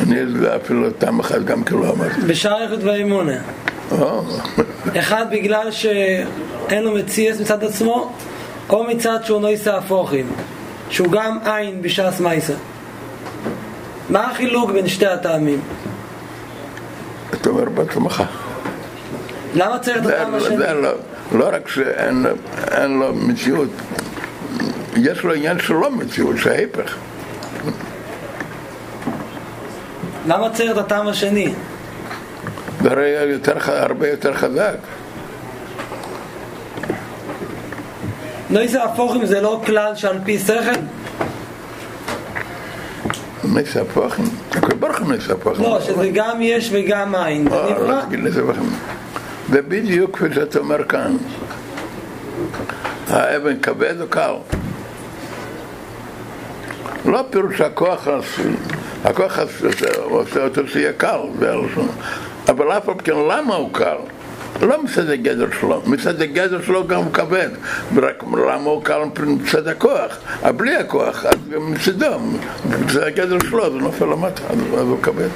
אני אפילו טעם אחד גם כן לא אמרתי. בשער איכות והאמונה. או, אחד בגלל שאין לו מציאס מצד עצמו, או מצד שהוא נויסה הפוכים, שהוא גם עין בשעס מייסה. מה החילוק בין שתי הטעמים? אתה אומר בעצמך. למה צריך את הטעם השני? לא, לא רק שאין לו- אין לו מציאות, יש לו עניין שלא מציאות, שההפך. למה צריך את הטעם השני? זה הרי יותר, הרבה יותר חזק. נויסה הפוכים זה לא כלל שעל פי שכל? נס הפוחים, הכל ברוך הוא נס הפוחים. לא, שזה גם יש וגם עין. זה לא, לא. תגיד נס הפוחים. זה בדיוק כפי שאתה אומר כאן. האבן כבד או קל? לא פירוש הכוח, הס- הכוח עושה אותו שיהיה קל, זה הלשון. אבל אף על פי כן, למה הוא קל? לא מצד הגדר שלו, מצד הגדר שלו גם הוא כבד, רק למה הוא קל מצד הכוח, אבל בלי הכוח, אז גם מצדו, מצד הגדר שלו זה נופל למטה, אז הוא כבד.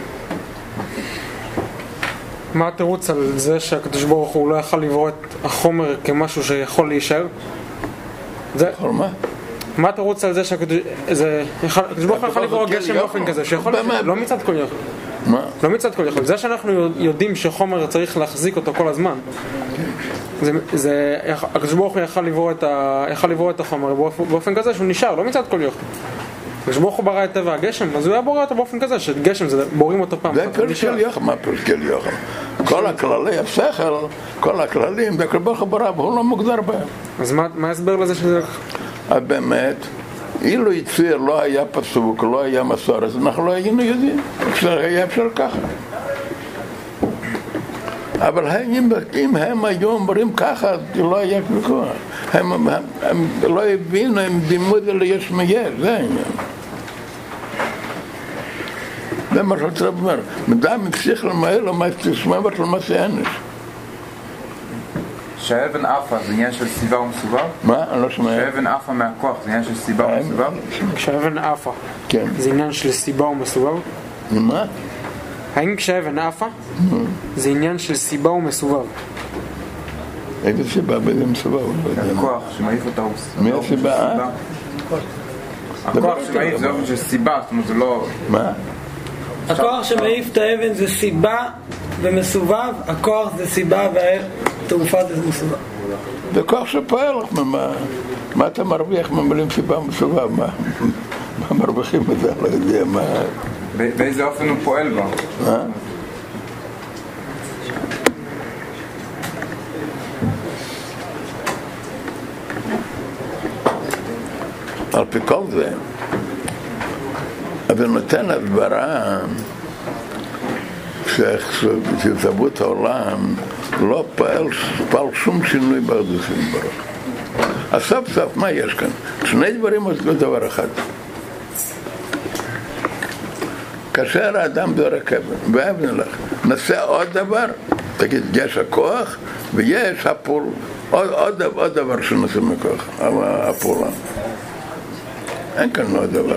מה התירוץ על זה שהקדוש ברוך הוא לא יכל לברוא את החומר כמשהו שיכול להישאר? זה, כל מה? מה התירוץ על זה שהקדוש ברוך הוא יכול לברוא כן, גשם. באופן כזה שיכול. לא מצד כל יכול, מה? לא מצד כל יכול, זה שאנחנו יודעים שחומר צריך להחזיק אותו כל הזמן זה, זה, הקדוש ברוך הוא יכל לברוא את, ה, יכל לברוא את החומר באופן, כזה שהוא נשאר, לא מצד כל יכול הקדוש ברוך הוא ברא את טבע הגשם, אז הוא היה בורא אותו באופן כזה שגשם זה בורים אותו פעם זה. של יוחם, מה של יוחם? כל הכללי השכל, כל הכללים, זה כל ברוך הוא ברא, והוא לא מוגדר בהם. אז מה ההסבר לזה שזה... אז באמת, אילו יציר לא היה פסוק, לא היה מסורת, אנחנו לא היינו יודעים. אפשר- היה אפשר ככה. אבל אם, אם הם היו אומרים ככה, אז לא היה ויכוח. הם, הם, הם לא הבינו, הם דימו את זה ליש מיש, זה העניין. זה מה שרוצה לומר. מדם הפסיק למהר תשמע למעשה אנש. שהאבן עפה זה עניין של סיבה ומסובב? מה? אני לא שומע. שהאבן עפה מהכוח זה עניין של סיבה ומסובב? כשהאבן עפה, כן. זה עניין של סיבה ומסובב? מה? האם כשהאבן עפה, זה עניין של סיבה ומסובב? איזה סיבה? באיזה מסובב? לא. הכוח שמעיף אותה הוא מי לא הסיבה? אה? הכוח שמעיף זה אופן של סיבה, זאת אומרת זה לא... מה? הכוח שמעיף את האבן זה סיבה ומסובב, הכוח זה סיבה והתעופה זה מסובב. זה כוח שפועל, מה- מה- מה אתה מרוויח ממילים סיבה מסובב? מה מה מרוויחים מזה? לא יודע מה... באיזה אופן הוא פועל בו? אה? על פי כל זה, הוא נותן הסברה שהתהוות העולם לא פעל, פעל שום שינוי באחדוסים ברוך. אז סוף סוף, מה יש כאן? שני דברים עושים דבר אחד. כאשר האדם זורק אבן, ואבן הלך, נעשה עוד דבר, תגיד, יש הכוח ויש הפול, עוד, עוד, עוד דבר שנעשה מכוח, הפעולה. אין כאן עוד דבר.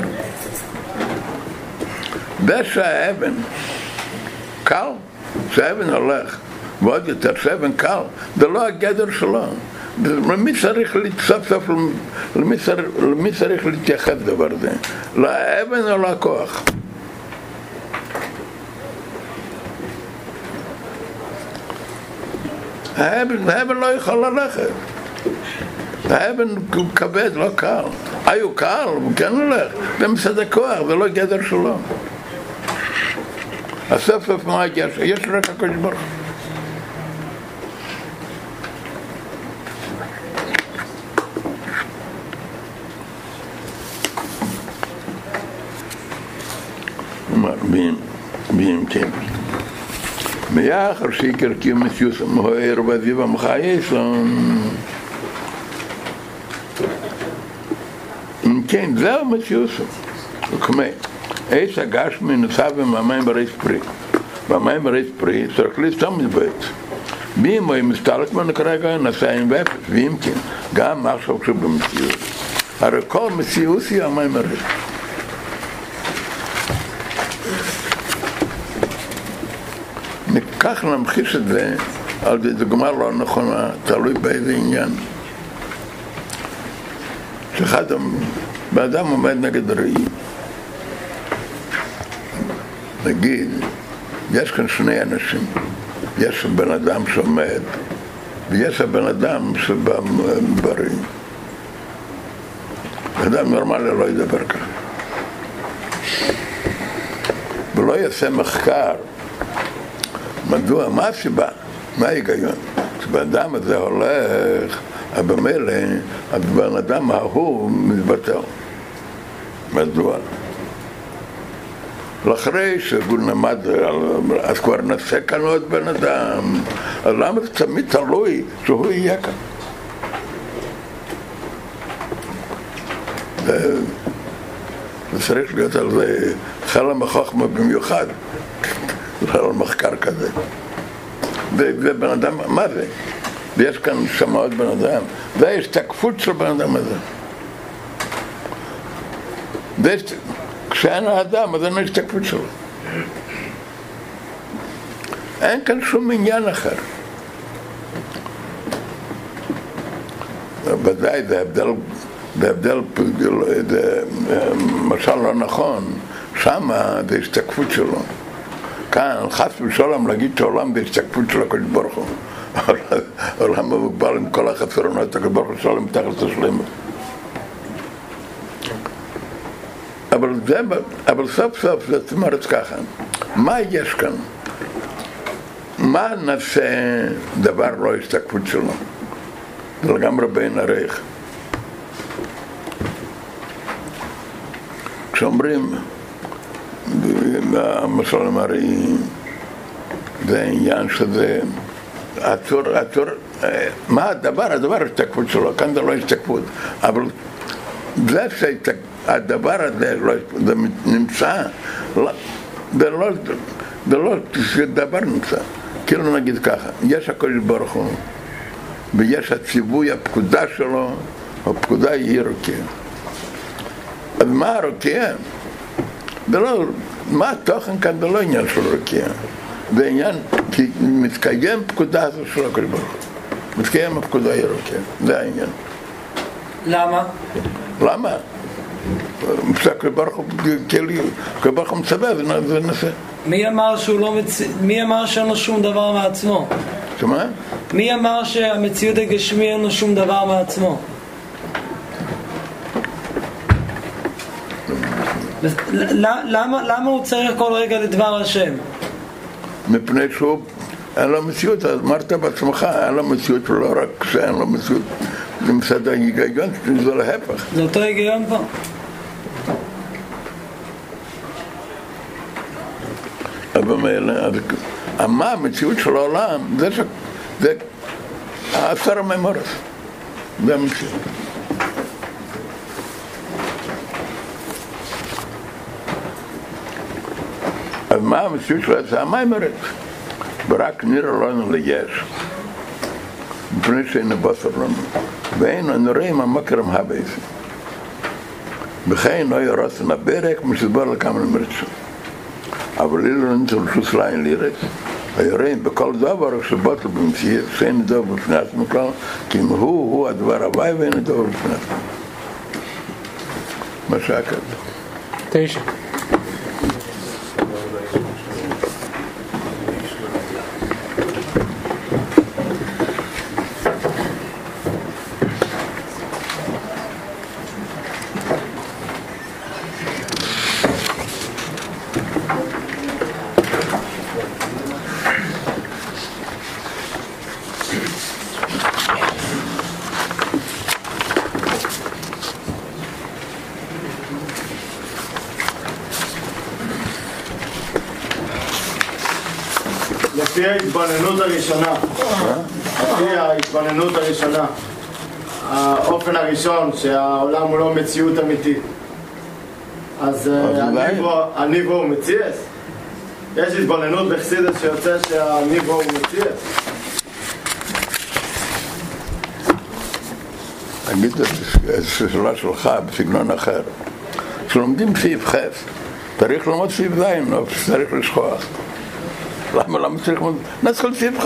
זה שהאבן קל, שהאבן הולך, ועוד יותר שהאבן קל, זה לא הגדר שלו. למי צריך סוף סוף, למי למי צריך להתייחס לדבר הזה? לאבן או לכוח? האבן, האבן לא יכול ללכת. האבן הוא כבד, לא קל. הוא קל, הוא כן הולך. זה מצד הכוח, זה לא גדר שלו. אז סוף סוף מה יש? יש רק הקדוש ברוך הוא. כלומר, ואם- ואם כן. ביחר שיקר קיום מציוס המהויר וזיו עמך יסון. אם כן, זהו מציוס. וכמה, עץ הגשמי נוסף במים בריס פרי. במים בריס פרי צריך לסתום את בית. ואם הוא מסתלק ממנו כרגע נעשה עם ואפס, ואם כן, גם עכשיו כשבמציאות. הרי כל מציאות היא המים בריס. כך להמחיש את זה על דוגמה לא נכונה, תלוי באיזה עניין. שאחד, בן אדם עומד נגד ראי. נגיד, יש כאן שני אנשים, יש בן אדם שעומד ויש הבן אדם שבא בריא. בן אדם נורמלי לא ידבר ככה. ולא יעשה מחקר מדוע, מה הסיבה? מה ההיגיון? כשבן אדם הזה הולך, אז במילא הבן אדם ההוא מתבטל. מדוע? ואחרי שהוא למד, אז כבר נעשה כאן עוד בן אדם, אז למה זה תמיד תלוי שהוא יהיה כאן? זה צריך להיות על זה חלם החוכמה במיוחד. על מחקר כזה. ובן אדם, מה זה? ויש כאן שם עוד בן אדם, ויש תקפות של בן אדם הזה. כשאין האדם, אז אין השתקפות שלו. אין כאן שום עניין אחר. ודאי זה הבדל, זה הבדל, זה משל לא נכון, שמה זה השתקפות שלו. כאן, חס ושלום להגיד שהעולם זה השתקפות של הקדוש ברוך הוא. העולם מוגבל עם כל החסרונות, הקדוש ברוך הוא שלום מתחת לשלמות. אבל, זה, אבל סוף סוף זאת אומרת ככה, מה יש כאן? מה נעשה דבר לא השתקפות שלו? זה לגמרי בין ערך. כשאומרים למשל הרי זה עניין שזה הצור, אה, מה הדבר? הדבר ההשתקפות שלו, כאן זה לא השתקפות, אבל זה שהדבר הזה לא, זה נמצא, לא, זה לא, זה לא שדבר נמצא, כאילו נגיד ככה, יש הקדוש ברוך הוא ויש הציווי, הפקודה שלו, הפקודה היא רוקיה. אז מה הרוקיה? זה לא, מה התוכן כאן זה לא עניין של רוקיה. זה עניין, כי מתקיים פקודה הזו של הקדוש ברוך הוא. מתקיים הפקודה היא רוקיה, זה העניין. למה? למה? הקדוש ברוך הוא, מצווה ונעשה. מי אמר שהוא לא מצ... מי אמר שאין לו שום דבר מעצמו? שמה? מי אמר שהמציאות הגשמי אין לו שום דבר מעצמו? למה, למה הוא צריך כל רגע לדבר השם? מפני שהוא, אין לו מציאות, אז אמרת בעצמך, אין לו מציאות ולא רק שאין לו מציאות, זה מצד ההיגיון, זה להפך. זה אותו היגיון פה. אבל מילא, מה המציאות של העולם, זה, ש... זה עשר הממורס, זה המציאות. אז מה המציאות של זה המיימרת? ורק נראה לנו ליש, מפני שאין בשר לנו, ואין הנראים המקרם הבייס. וכן לא ירסן הברק מסבר לכמה למרצו. אבל אילו נטל שוס ליין לירס, היוראים בכל דבר שבוטל במציאות, שאין דבר בפני עצמו כלל, כי אם הוא, הוא הדבר הוואי ואין דבר בפני עצמו. מה שהיה כזה. תשע. לפי ההתבוננות הראשונה, לפי ההתבוננות הראשונה, האופן הראשון שהעולם הוא לא מציאות אמיתית, אז אה. הניבו- הוא מציאס? יש התבוננות בחסידס שיוצא שהניבו הוא מציאס? תגיד את השאלה שלך בסגנון אחר. כשלומדים סעיף ח', צריך ללמוד סעיף ז', לא צריך לשכוח. למה, למה צריך ללמוד? נתחיל סעיף ח'.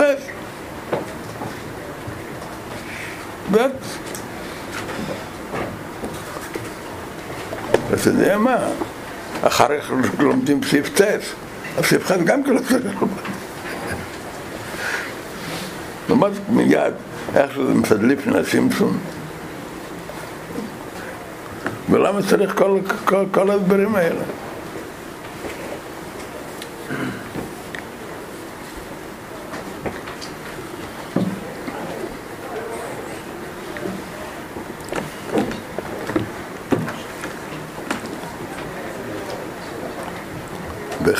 בט. אתה יודע מה? אחרי לומדים סעיף ט', אז סעיף ח' גם כן לא צריך ללמוד. לומד מיד, איך שזה מסדליף מן הסימפסון. ולמה צריך כל, כל, כל הדברים האלה?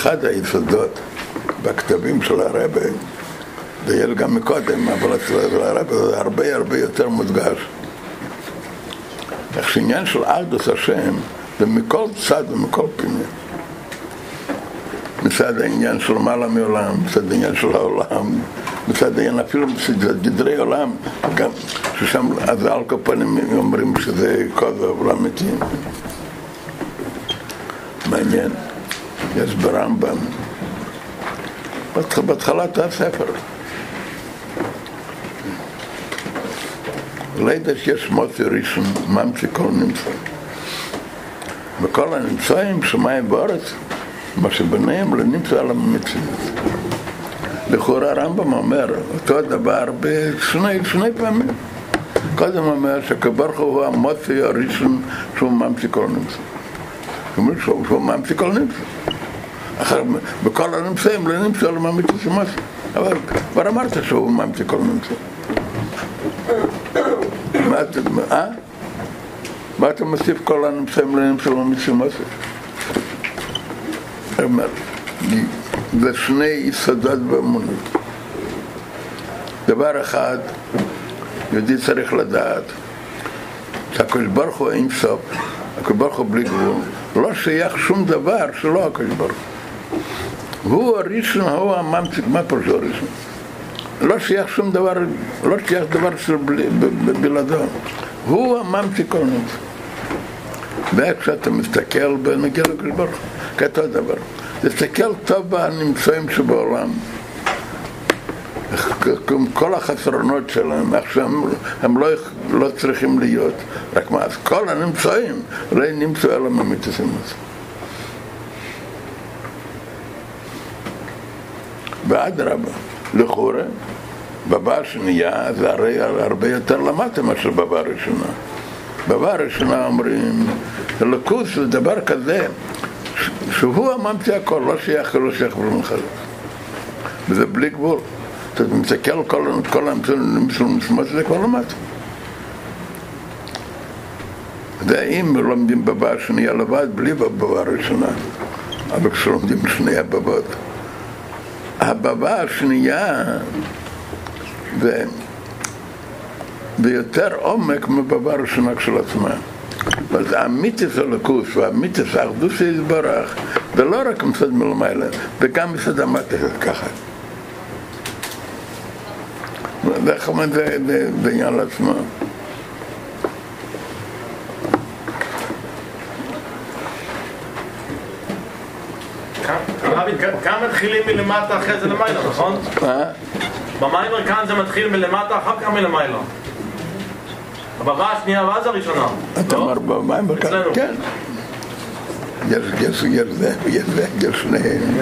באחד היסודות בכתבים של הרבה, זה יהיה גם מקודם, אבל אצל הרבה זה הרבה הרבה יותר מודגש. איך שעניין של ארדוס השם זה מכל צד ומכל פינה. מצד העניין של מעלה מעולם, מצד העניין של העולם, מצד העניין אפילו גדרי עולם, גם ששם, אז על כל פנים אומרים שזה קוד העולם מתים. מעניין. יש ברמב"ם, בהתח- בהתחלת הספר. לידע שיש מוצא ראשון, ממציא כל נמצא. וכל הנמצאים, שמיים וארץ, מה שביניהם לא נמצא על המציאות. לכאורה הרמב"ם אומר אותו דבר בשני שני פעמים. קודם אומר שקברוך הוא המוצא הראשון שהוא ממציא כל נמצא. שהוא שהוא ממציא כל נמצא. בכל הנמצאים לא נמצא על הממציא של מוצא. אבל כבר אמרת שהוא ממציא כל נמצא. מה אתה, אה? מה אתה מוסיף כל הנמצאים לנמצאים למצאים מוסף? אומר, זה שני יסודות באמונות. דבר אחד, יהודי צריך לדעת, שהקדוש ברוך הוא אין סוף, הקדוש ברוך הוא בלי גבול, לא שייך שום דבר שלא הקדוש ברוך הוא. הוא הראשון, הוא הממציא, מה פירוש הראשון? לא שייך שום דבר, לא שייך דבר בלעדו. הוא הממציא כל נמצא. ואיך שאתה מסתכל בנגיע לקדוש ברוך הוא, כאותו דבר. תסתכל טוב בנמצאים שבעולם. כל החסרונות שלהם, איך שהם הם לא, לא צריכים להיות. רק מה, אז כל הנמצאים לא נמצאו אלא ממיתוסים ואדרבה, לכאורה, בבא השנייה זה הרי הרבה יותר למטה מאשר בבא הראשונה. בבא הראשונה אומרים, אלוקות זה דבר כזה, שהוא הממציא הכל, לא שייך לא שייך ולא מחלק. וזה בלי גבול. אתה מסתכל על כל, האמצעים של המשמעות זה כבר למטה. ואם לומדים בבא השנייה לבד, בלי בבא הראשונה, אבל כשלומדים שני הבבות. הבבא השנייה זה ביותר עומק מבבא הראשונה כשלעצמה. אבל זה המיתוס הלקוס והמיתוס האחדות שיתברך, ולא רק מצד מלמעלה, וגם מצד המטה זה ככה. ואיך אומרים, זה זה- זה עניין לעצמו. כאן מתחילים מלמטה אחרי זה למעלה, נכון? מה? במיימר כאן זה מתחיל מלמטה, אחר כך מלמעלה. הבבא השנייה ואז הראשונה. אתה לא? אומר במים בכלל? אצלנו. כן. יש, יש, יש זה, יש זה, יש שניהם.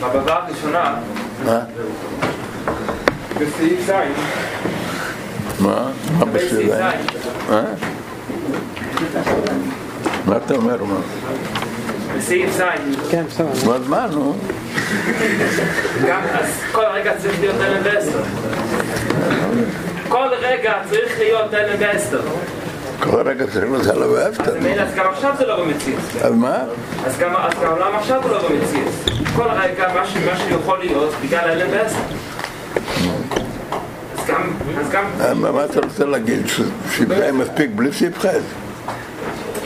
בבבא הראשונה, מה? בסעיף ז', מה? מה בסעיף ז'? מה? מה אתה אומר? מה? בסעיף ז', כן, בסדר. מה מה, נו? גם, אז כל רגע צריך להיות אלם ואסתר. כל רגע צריך להיות אלם ואסתר. כל רגע צריך לזה ואהבת. מילא, אז גם עכשיו זה לא במציאות. אז מה? אז גם, למה עכשיו זה לא במציאות? כל רגע מה, ש, מה שיכול להיות בגלל אלם ואסתר. אז גם, אז גם, אה, מה מה אתה רוצה להגיד? ש- שבזה מספיק בלי סיפחת?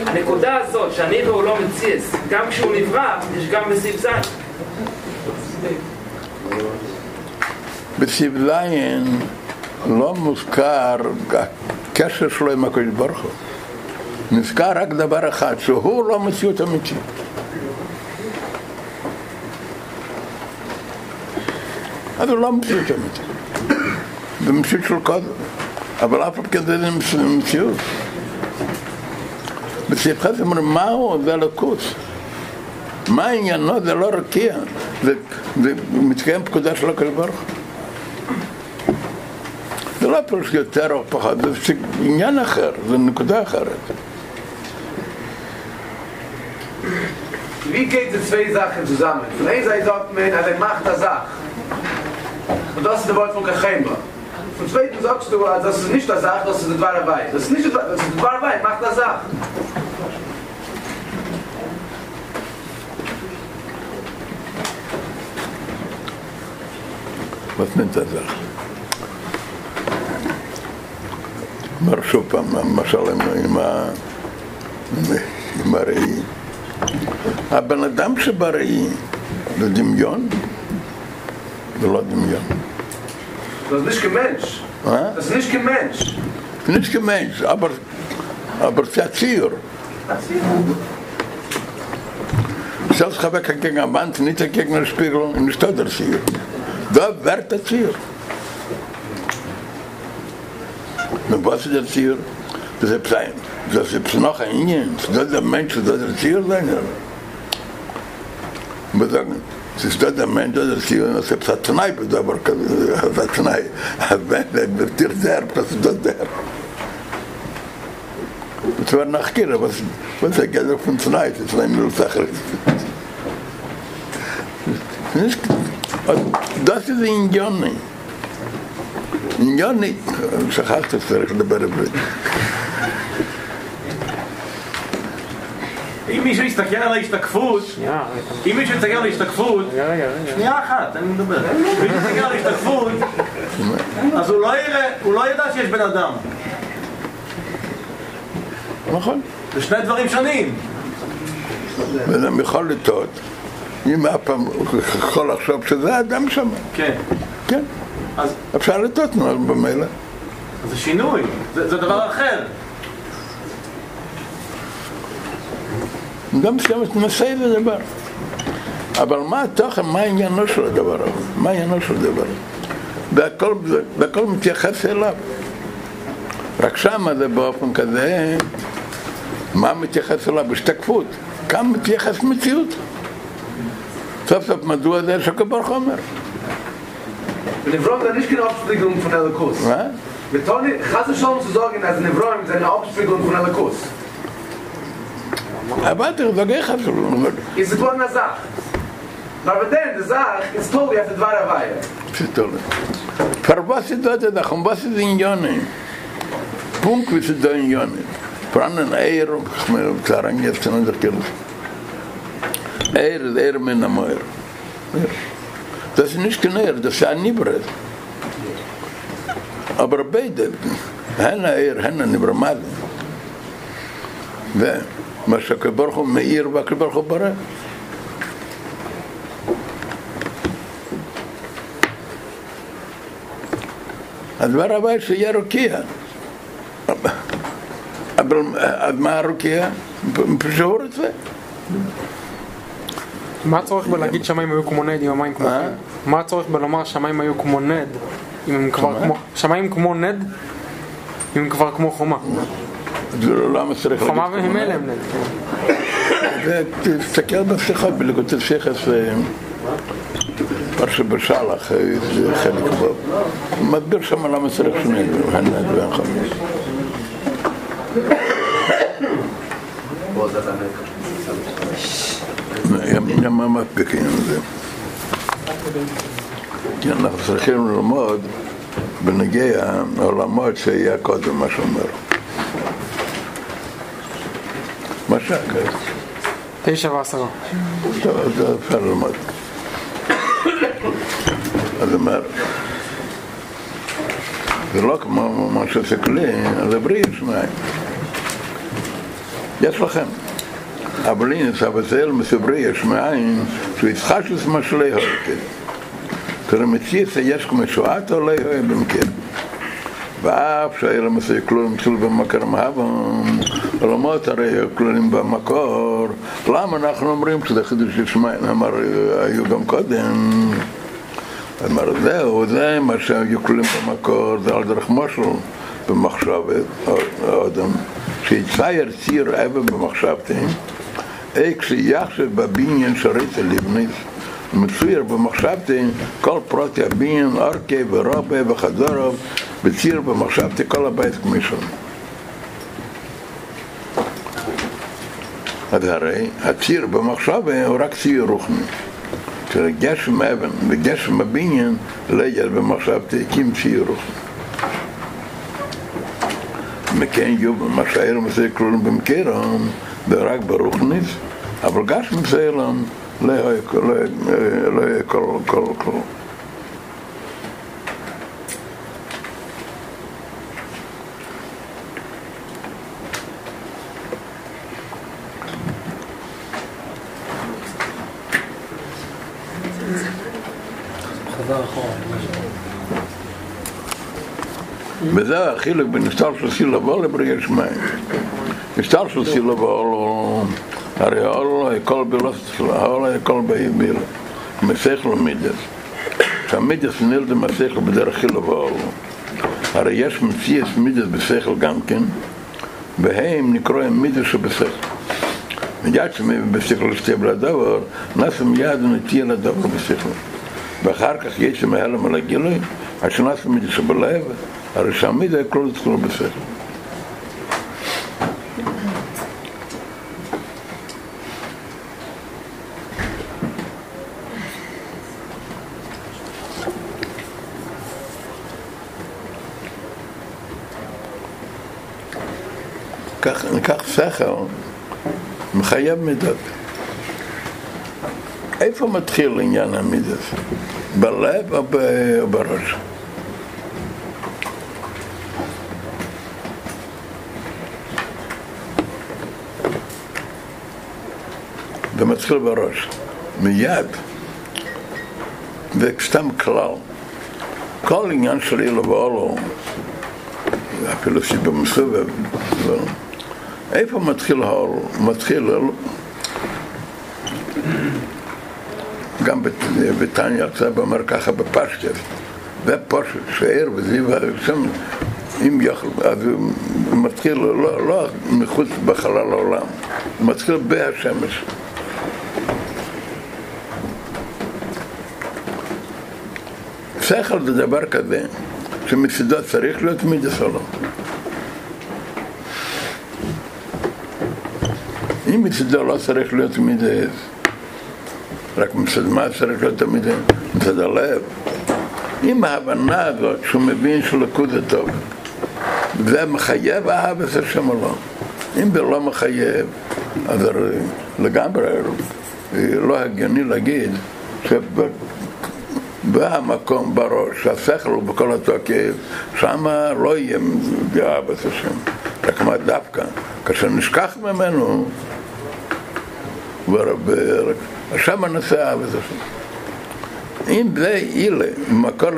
הנקודה הזאת שאני והוא לא מציאס, גם כשהוא נברא, יש גם בסעיף ז'. בסיב זין לא מוזכר הקשר שלו עם הקדוש ברוך הוא. נזכר רק דבר אחד, שהוא לא מציאות אמיתית. אז הוא לא מציאות אמיתית. זה מציאות של קודם. אבל אף אחד כזה זה מציאות- מציאות. בשמחה זה אומר, מהו זה הלקוס? מה עניינו? זה לא רקיע. זה, זה מתקיים פקודה של הקדוש ברוך. זה לא פירוש יותר או פחות, זה עניין אחר, זה נקודה אחרת. Wie geht die zwei Sachen zusammen? Von einer Seite sagt man, er macht eine Sache. Und das ist der Wort von Kachemba. Von zweiten sagst du, das ist nicht eine Sache, das ist die wahre Weih. Das ist nicht die wahre das Weih, macht eine Sache. Was nennt er das? אומר שוב פעם, למשל עם, הראי. הבן אדם שבראי זה דמיון? זה לא דמיון. Das ist nicht kein Mensch. Das ist nicht kein Mensch. nicht gemeint, aber, aber ist ein Ziel. Selbst habe ich gegen eine Wand, nicht gegen einen Spiegel, und nicht der Ziel. Da wird der Ziel. Und was ist der Ziel? Das ist sein. Das ist noch ein Ingen. Das ist der Mensch, das ist der Ziel sein. Sie steht da der Mensch, der sie und das ist ein Neib, da war kein Neib. Wenn er mit der, das ist das der. Das war nach Kira, was was er geht auf uns Neib, das ist eine Sache. Das ist in Johnny. In Johnny, ich sag halt das, ich bei der עברית. מישהו יסתכל על ההשתקפות, אם מישהו יסתכל על ההשתקפות. שנייה אחת, אני מדבר. אם מישהו יסתכל על ההשתקפות, אז הוא לא יראה, הוא לא ידע שיש בן אדם. נכון. זה שני דברים שונים. בן אדם יכול לטעות. אם אף פעם הוא יכול לחשוב שזה אדם שם. כן. כן. אז אפשר לטעות, נו, במילא. זה שינוי, זה, זה דבר אחר. גם מסוימת נושא לדבר. אבל מה התוכן, מה עניינו של הדבר הזה? מה עניינו של הדבר? והכל, והכל מתייחס אליו. רק שמה זה באופן כזה, מה מתייחס אליו? השתקפות. כאן מתייחס מציאות. סוף סוף מדוע זה שקבור חומר? Nevron sind nicht keine Abspiegelung von Elikus. מה? Wir tun nicht, Chas Shalom zu sagen, als Nevron sind eine Abspiegelung von Elikus. אמרתי, זה גאה חשוב. Ist es wohl eine Sache. Aber dann, die Sache ist toll, wie auf der Dwar Hawaii. Psitole. Für was ist das da? Um was ist in Jone? Punkt, wie ist da in Jone? Vor allem Eir, ich meine, ich sage, jetzt sind wir Kirche. Eir ist Eir mit einem Eir. Das ist nicht kein Eir, das ist ein Nibret. Aber beide, Hena Eir, Hena Nibramad. ומה שהקדוש הוא מאיר והקדוש הוא ברא. הדבר הבא שיהיה רוקיע. אבל מה הרוקיע? פשוט רוצה. מה הצורך בלהגיד שמיים היו כמו נד אם המים כמו אה? חום? מה הצורך בלומר שמיים היו כמו נד אם הם כבר? כמו... שמיים כמו נד אם הם כבר כמו חומה. למה צריך חומה להגיד וממילא הם נד. כן. תסתכל בשיחות בלגותי שכס פרשה בשלח, זה חלק בו. מסביר שם למה צריך שני הנד והחמש. גם מה מספיקים עם זה. כי אנחנו צריכים ללמוד בנגיע העולמות שהיה קודם, מה שאומר. מה שהכס. תשע ועשרה. טוב, אז זה אפשר ללמוד. אז אומר, זה לא כמו מה שסקלי, על הבריא יש מים. יש לכם. אבל הנה, סבתל מסברי יש מאין, שיצחשס משלי הולכת. תרמציס יש כמו שואת עולי הוי במקר. ואף שהיה למעשה כלולים התחילו במקור מהבם, עולמות הרי כלולים במקור, למה אנחנו אומרים שזה חידוש של שמיים? אמר, היו גם קודם. אמר, זהו, זה מה שהיו כלולים במקור, זה על דרך משל במחשבת, האדם, שיצייר ציר אבן במחשבתי, אי כשיחשב בבניין שריצה לבניס, מצויר במחשבתי כל פרוטי הבניין, ארכי ורובה וחדורוב, בציר במחשבתי כל הבית כמישהו. אז הרי הציר במחשבה הוא רק ציר רוחני. כשגשם אבן וגשם הבניין ליד במחשבתי הקים ציר רוחני. מכן מה שהאלם עושה כלולים במקרם ורק ברוחניס, אבל גשם זה אלם לא יהיה כל כלום. החילוק בין הסתר של סילבול לבריאה שמיים. הסתר של סילבול הוא הרי האור הכל בלוס, האור הכל ביביל, מסכלו מידס. שהמידס נלדה מסכלו בדרך חילבול. הרי יש מציאס מידס בשכל גם כן, והם נקראים מידס שבשכל. מיד שבשכל שתהיה לדבר, נעשה מיד ונטייה לדבר בשכל. ואחר כך יש שם הלם על הגילוי, נעשה מידס שבלב, הרי שהמידס הכל יתחילו בשכל. כך, ניקח שכל מחייב מידות. איפה מתחיל עניין המידות? בלב או בראש? זה מתחיל בראש, מיד. וסתם כלל, כל עניין של אילו ואולו, אפילו שבמסובב, לא. איפה מתחיל האור? מתחיל, גם בתניא עכשיו אומר ככה בפשטף, ופושט, שער וזיו, שם, אם יכול, אז הוא מתחיל לא, לא מחוץ בחלל העולם, הוא מתחיל בהשמש. שכל זה דבר כזה, שמצידו צריך להיות מידס או לא. אם מצידו לא צריך להיות מידס, רק מצד מה צריך להיות מידס? מצד הלב. אם ההבנה הזאת שהוא מבין שלקות זה טוב, זה מחייב אהבת השם או לא. אם זה לא מחייב, אז לגמרי לא הגיוני להגיד שבמקום בראש, השכל הוא בכל התוקף, שם לא יהיה אהבת השם. רק מה דווקא, כאשר נשכח ממנו, שם אהבת השם. אם זה אילה, מקור,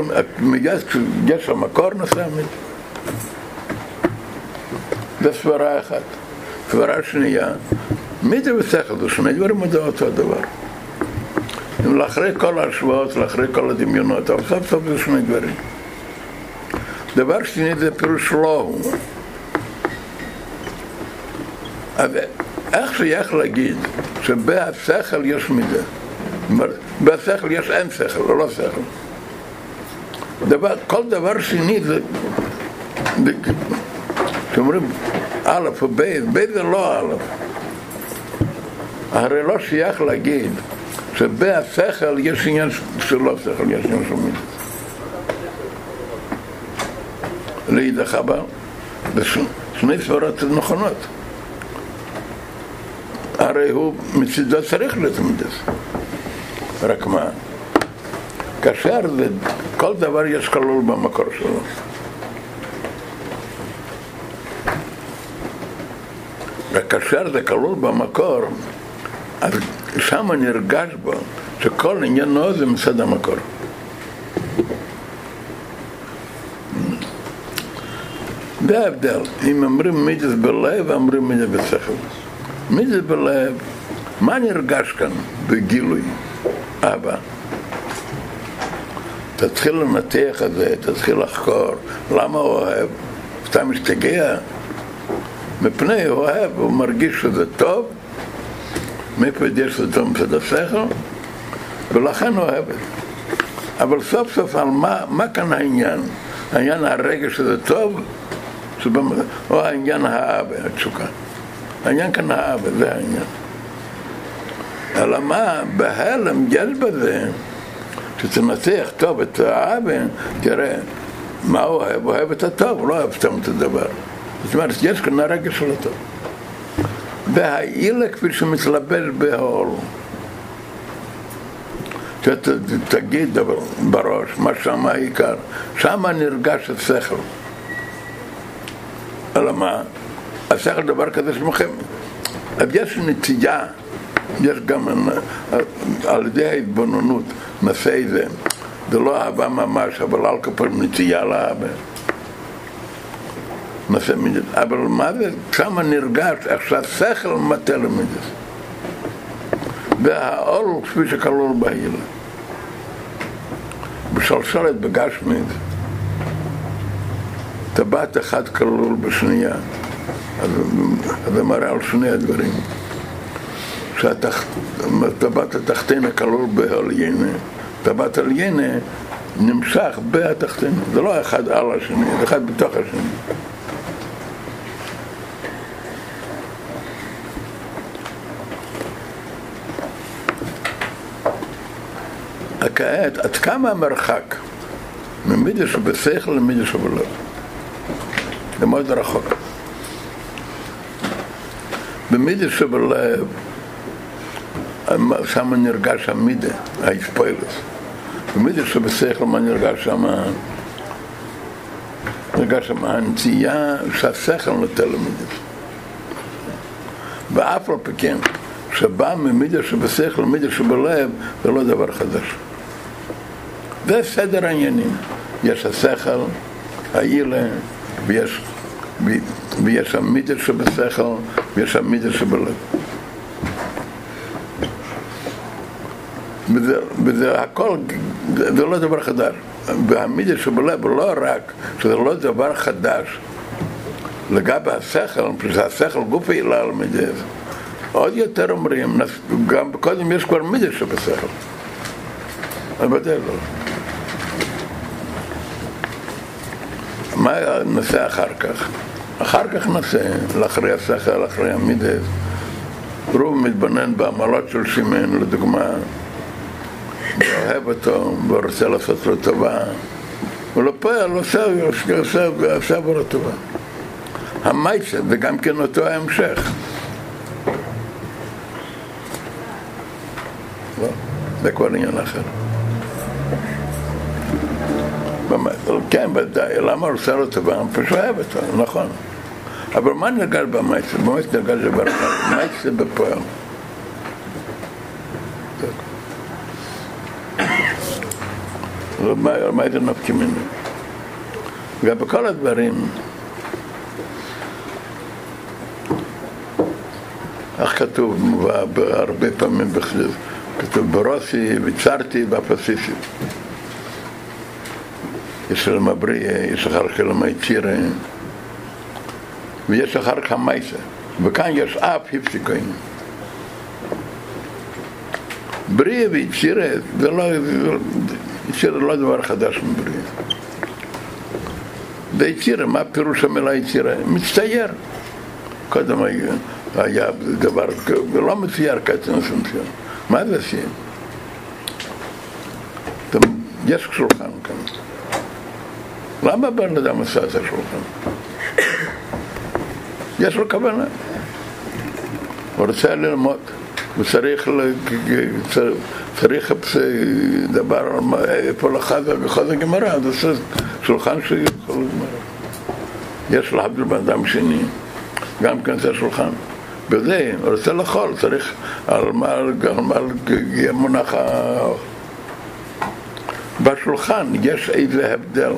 כשיש המקור נעשה אמת. זה סברה אחת. סברה שנייה, מידה ושכל זה שני דברים זה אותו דבר. לאחרי כל ההשוואות, לאחרי כל הדמיונות, אבל סוף סוף זה שני דברים. דבר שני זה פירוש לא הוא. איך שייך להגיד שבהשכל יש מידה? בשכל יש אין שכל, לא שכל. דבר, כל דבר שני זה, כשאומרים א' או ב', ב' זה לא א'. הרי לא שייך להגיד שבהשכל יש עניין של לא שכל, יש עניין של מידה. לאידך אבל, שני סברות נכונות. הרי הוא מצידו צריך להיות מידס. רק מה? כאשר זה, כל דבר יש כלול במקור שלו. וכאשר זה כלול במקור, אז שם נרגש בו שכל עניינו זה מצד המקור. זה ההבדל, אם אומרים מידס בלב, אומרים מידס בשכל. מידס בלב, מה נרגש כאן בגילוי? אבא. תתחיל לנתח את זה, תתחיל לחקור, למה הוא אוהב? אתה משתגע? מפני הוא אוהב, הוא מרגיש שזה טוב, מאיפה יש טוב מצד השכל, ולכן הוא אוהב את זה. אבל סוף סוף על מה, מה כאן העניין? העניין הרגש שזה טוב, שבמ... או העניין האבא, התשוקה. העניין כאן האבא, זה העניין. אלא מה, בהלם יש בזה, שתנתח טוב את האבא, תראה, מה אוהב? אוהב את הטוב, לא אוהב סתם את הדבר. זאת אומרת, יש כאן הרגש של הטוב. והאילה כפי שמתלבש בהאור. תגיד בראש, מה שם העיקר? שם נרגש השכל. אלא מה? השכל דבר כזה שמוכם. אז יש נטייה, יש גם על ידי ההתבוננות, נעשה זה. זה לא אהבה ממש, אבל על כפר נטייה לאהבה. נעשה מידס. אבל מה זה? שם נרגש, עכשיו שכל מטה למידס. והאור כפי שכלול בהילה. בשלשלת בגשמית, טבעת אחד כלול בשנייה. אז זה מראה על שני הדברים. שהטבעת התחתינה כלול בהליינה, טבעת הליינה נמשך בהתחתינה. זה לא אחד על השני, זה אחד בתוך השני. כעת, עד כמה המרחק ממידה שבשכל למידה שבלב? זה מאוד רחוק. במידה שבלב, שם נרגש המידה, האספוילוס. במידה שבשכל מה נרגש שם? נרגש שם הנצייה שהשכל נותן למידה. ואף על פי כן, שבא ממידה שבשכל למידה שבלב, זה לא דבר חדש. זה סדר העניינים. יש השכל, האילה, ויש, ויש המידה שבשכל, ויש המידה שבלב. וזה, וזה הכל, זה לא דבר חדש. והמידה שבלב לא רק שזה לא דבר חדש לגבי השכל, שהשכל גוף העילה על מידה, עוד יותר אומרים, גם קודם יש כבר מידה שבשכל. אבל בוודאי לא. מה נעשה אחר כך? אחר כך נעשה, לאחרי השכל, אחרי המידס. רוב מתבונן בעמלות של שמן, לדוגמה, ואוהב אותו, ורוצה לעשות לו טובה. הוא לא עושה, עושה, עושה עבורו טובה. המייצה, וגם כן אותו ההמשך. זה כבר עניין אחר. כן, ודאי, למה עושה לו טובה? הוא פשוט אוהב אותו, נכון. אבל מה נגע במייצה? במייצה נגע דבר אחד, מייצה בפועל. מה זה נפקי ממנו? וגם בכל הדברים, איך כתוב הרבה פעמים? כתוב ברוסי, ויצרתי בפסיסי. יש של המבריא, יש אחר כך של המייצירה, ויש אחר כך המייסה. וכאן יש אף הפסיקוין. בריא ויצירה זה לא, יצירה לא דבר חדש מבריא. ויצירה, מה פירוש המילה יצירה? מצטייר. קודם היה, היה דבר, לא מצייר קצין הסנציון. מה זה עושים? יש שולחן כאן. למה בן אדם עשה את השולחן? יש לו כוונה. הוא רוצה ללמוד, הוא צריך, צריך דבר, איפה לחז הגמרא, אז עושה שולחן שיכול לגמרא. יש להבדיל בן אדם שני, גם כן זה שולחן. בזה, הוא רוצה לאכול, צריך על מה, על מה יהיה מונח בשולחן יש איזה הבדל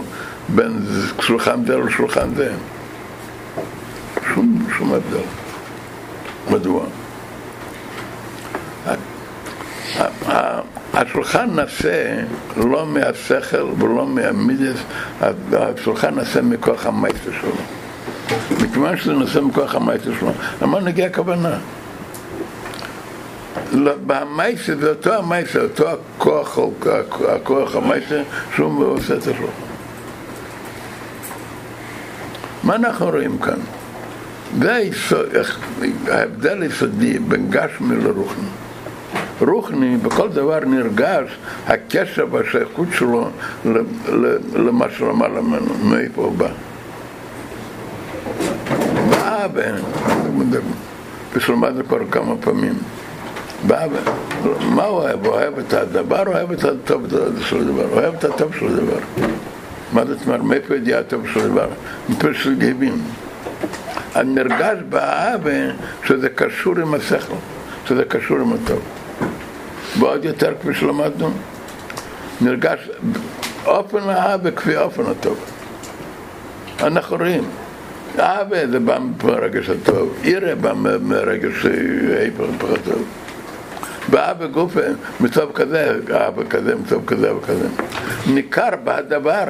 בין שולחן זה לשולחן זה. שום, שום הבדל. מדוע? השולחן נעשה לא מהשכל ולא מהמידס, השולחן נעשה מכוח המייסר שלו. מכיוון שזה נעשה מכוח המייסר שלו, למה נגיע הכוונה? במייסר זה אותו המייסר, אותו הכוח, הכוח המייסר שהוא עושה את השולחן. מה אנחנו רואים כאן? זה ההבדל היסודי בין גשמי לרוחני. רוחני, בכל דבר נרגש הקשר והשייכות שלו למה שלמעלה ממנו, מאיפה הוא בא. באבא, ושלמדנו כבר כמה פעמים, מה הוא אוהב? הוא אוהב את הדבר, אוהב את הטוב של הדבר, אוהב את הטוב של הדבר. מה זאת אומרת, מאיפה הטוב של הדבר? מפה של גבים. הנרגש באהבה שזה קשור עם השכל, שזה קשור עם הטוב. ועוד יותר, כפי שלמדנו, נרגש אופן האהבה כפי אופן הטוב. אנחנו רואים, אהבה זה בא מהרגש הטוב, עירה בא מהרגש ההפך טוב. באהבה גופה, מצב כזה, אהבה כזה, מצב כזה וכזה. ניכר בהדבר.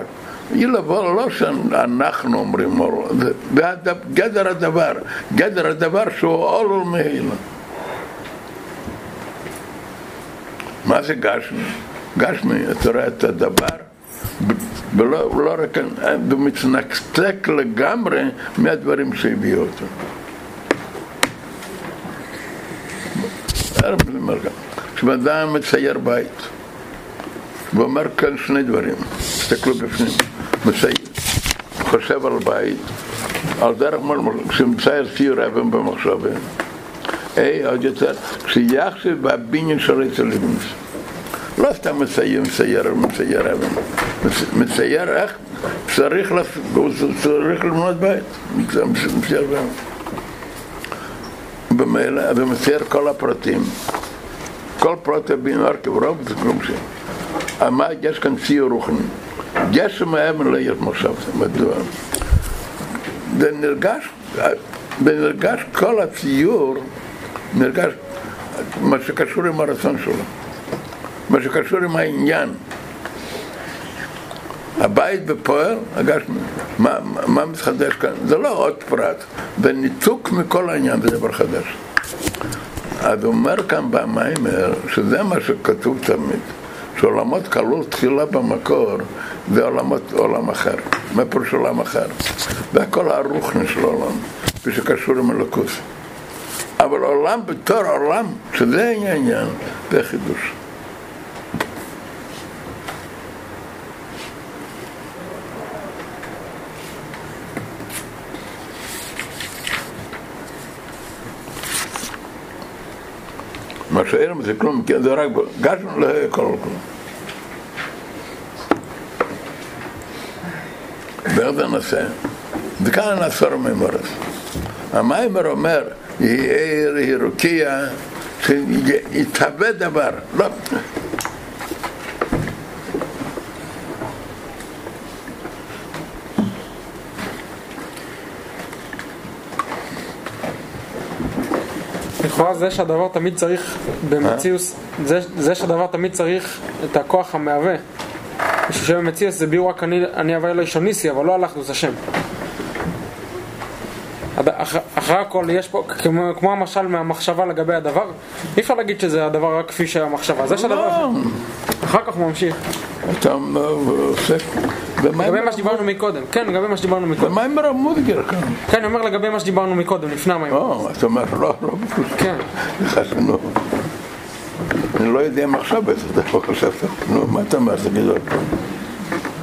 ילבוא לא שאנחנו אומרים אור, זה גדר הדבר, גדר הדבר שהוא אור מהילה. מה זה גשמי? גשמי, אתה רואה את הדבר, ולא לא רק, ומצנקצק לגמרי מהדברים שהביאו אותו. כשבן מצייר בית, ואומר כאן שני דברים, תסתכלו בפנים, מצייר, חושב על בית, על דרך כשמצייר ציור אבן במחשבה, אה, עוד יותר, כשיחשב בבניין של אצל ליבנס. לא סתם מצייר, מצייר, מצייר אבן. מצייר איך צריך, הוא צריך לבנות בית. מצייר גם. במילא, ומצייר כל הפרטים. כל פרט הבינואר כברוב זה כלום ש... אמר, יש כאן ציור רוחני. גשם האבן לא יש מחשב, מדוע? זה נרגש, זה נרגש כל הציור, נרגש מה שקשור עם הרצון שלו, מה שקשור עם העניין. הבית בפועל, מה, מה- מה מתחדש כאן? זה לא עוד פרט, זה ניתוק מכל העניין, זה דבר חדש. אז הוא אומר כאן במיימר, שזה מה שכתוב תמיד, שעולמות כלול תחילה במקור, זה עולמות, עולם אחר. מה פירוש עולם אחר? והכל הרוחני של העולם, ושקשור עם אלוקות. אבל עולם בתור עולם, שזה העניין, זה חידוש. מה שאין זה כלום, כי זה רק גשם לא יהיה כל כלום. ואיך זה נעשה? וכאן נעשור ממורס. המיימר אומר, יהיה עיר, רוקיע, שיתהווה דבר. לא. לכאורה זה שהדבר תמיד צריך במציאוס, זה, זה שהדבר תמיד צריך את הכוח המהווה. בשביל שבמציאוס זה ביור רק אני, אני הווה אלוהי שוניסי, אבל לא על אחדוס השם. אחרי הכל יש פה, כמו, כמו המשל מהמחשבה לגבי הדבר, אי אפשר להגיד שזה הדבר רק כפי שהמחשבה, זה שהדבר, לא, אחר כך הוא ממשיך. אתה עוסק לגבי מה שדיברנו מקודם, כן, לגבי מה שדיברנו מקודם. במיימר המודגר כאן. כן, אני אומר לגבי מה שדיברנו מקודם, לפני המים. לא, אתה אומר, לא, לא. כן. אני לא יודע אם עכשיו איזה דבר חשבת. נו, מה אתה אומר? תגיד עוד פעם.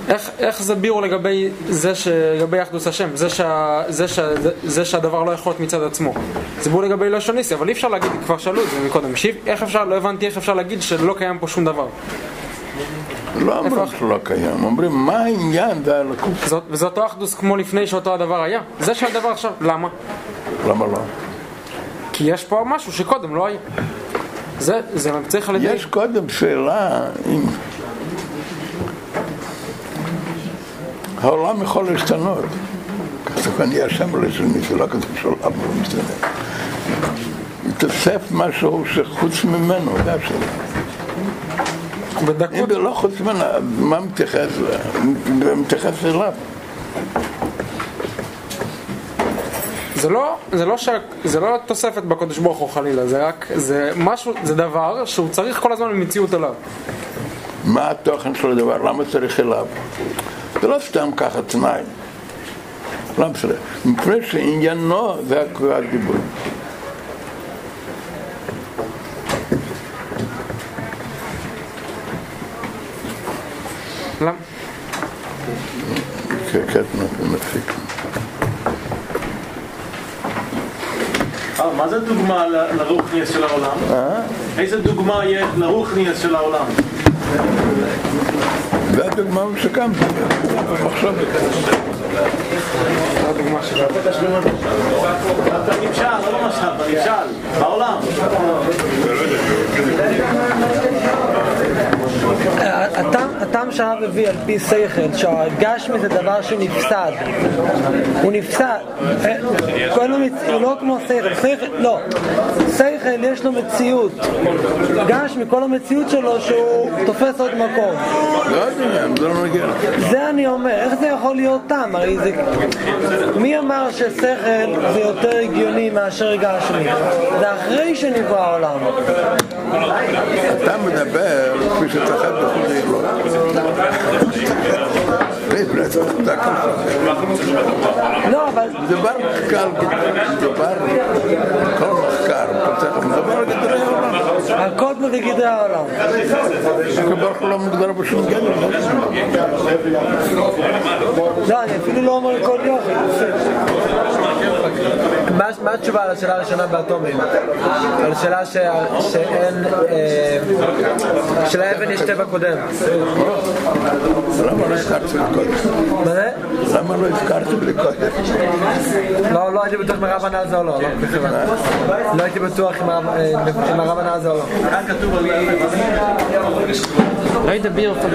איך, איך זה ביור לגבי זה ש... לגבי אחדוס השם, זה, שה... זה, שה... זה, שהדבר לא יכול להיות מצד עצמו. זה ביור לגבי לא שוניסי, אבל אי אפשר להגיד, כבר שאלו את זה מקודם, שיב, איך אפשר, לא הבנתי איך אפשר להגיד שלא קיים פה שום דבר. לא איפה- שלא קיים, אומרים מה העניין והלקות. זאת, וזה אותו אחדוס כמו לפני שאותו הדבר היה. זה שהדבר עכשיו, למה? למה לא? כי יש פה משהו שקודם לא היה. זה, זה צריך על ידי... יש קודם שאלה אם העולם יכול להשתנות. כתוב אני השם לשוני, זה לא כתוב שהעולם לא משתנה. יתוסף משהו שחוץ ממנו, זה השאלה. אם בדקות, זה לא חוץ ממנו, מה מתייחס, מתייחס אליו? זה לא, זה לא, ש... זה לא תוספת בקודש ברוך הוא חלילה, זה רק, זה משהו, זה דבר שהוא צריך כל הזמן במציאות עליו. מה התוכן של הדבר? למה צריך אליו? זה לא סתם ככה תנאי. לא משנה. מפני שעניינו זה הדיבור. למה? קטנה ומפסיק. אה, מה זה דוגמה לרוחניאס של העולם? איזה דוגמה יש לרוחניאס של העולם? זה הדוגמה מסוכמת. מחשבת. זו הדוגמה נמשל, לא בעולם. הטעם- שהרב הביא על פי שכל, שהגשמי זה דבר שנפסד. הוא נפסד. אה, הוא לא כמו שכל. לא. שכל יש לו מציאות. גשמי, כל המציאות שלו שהוא תופס עוד מקום. לא זה לא. זה אני אומר, איך זה יכול להיות טעם? הרי זה... מי אמר ששכל זה יותר הגיוני מאשר גשמי? זה אחרי שנברא העולם. אתה מדבר כפי שתחת לא. זה אבל דבר מחקר, דבר, כל מחקר, מדבר על גדרי העולם. הכל בגדרי העולם. הקדוש לא מוגדר בשום גדר. לא? לא, אני אפילו לא אומר כל יופי. מה מה התשובה על השאלה הראשונה באטומים? על השאלה ש- שאין... אה, שלאבן יש טבע קודם. למה לא הזכרתי לי קודם? מה זה? למה לא הזכרתי לי קודם? לא, לא הייתי בטוח אם הרב ענה על זה או לא, לא. לא הייתי בטוח אם הרב- אה, אם הרב ענה על זה או לא. לא ידבר אותם.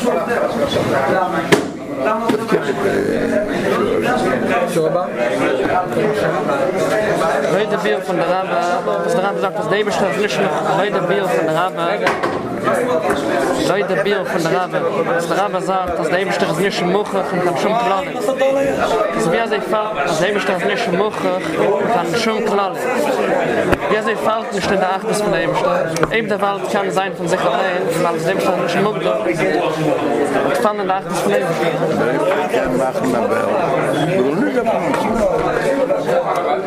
שיעור הבא? Leute Bier von der Rabbe, was der Rabbe sagt, dass der Eberste ist nicht noch Leute Bier von der Rabbe. Leute Bier von der Rabbe, was der Rabbe sagt, dass der Eberste ist nicht Muchach und kann schon klagen. Also wie er sich fällt, dass der Eberste ist nicht Muchach und kann schon klagen. Ja, sie fällt nicht in der Acht des Problems. Eben der Wald kann sein von sich allein, weil es nicht von Schmuck ist. Ich fand in der Acht des Problems. Ich kann machen, mein Bell. Du willst nicht davon.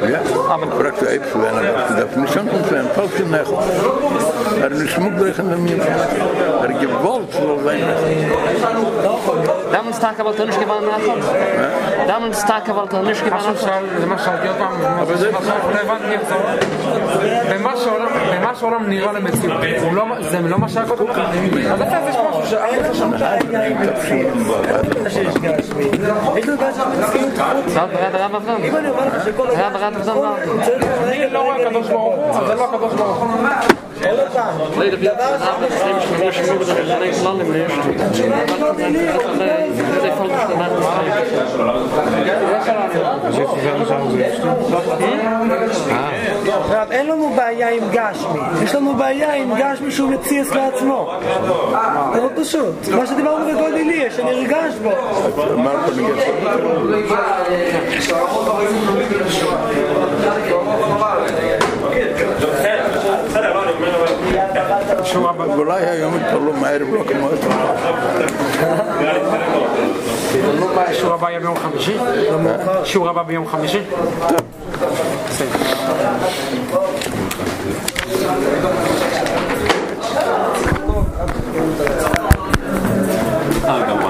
Ja, aber ich brauche die Äpfel, wenn ich das nicht schon kommt, wenn ich das nicht. Er ist ein Schmuck, wenn ich nicht mehr. Er ist gewollt, wenn er. nicht mehr. Damals Tag wollte er nicht gewonnen nachher. Damals Tag wollte er nicht gewonnen nachher. זה מה שאלתי עוד פעם, לא. במה שהעולם- נראה למציאות, לא- זה לא מה שהיה קודם? אז איפה יש משהו שאף אחד שם? אם אני אומר לך שכל. צריך אני לא רואה הקדוש ברוך הוא, זה לא הקדוש ברוך הוא. עוד פעם, Leute Bier von der Rabbe, das Eberste ist nicht Muchach und kann nicht klagen אין לנו בעיה עם גשמי, יש לנו בעיה עם גשמי שהוא מציאס לעצמו. זה מאוד פשוט. מה שדיברנו בגוד עיליה, שנרגש בו. פה נגד. אולי والله يوم كلهم ما يعرف لكن ما شو يوم خميسي شو يوم خميسي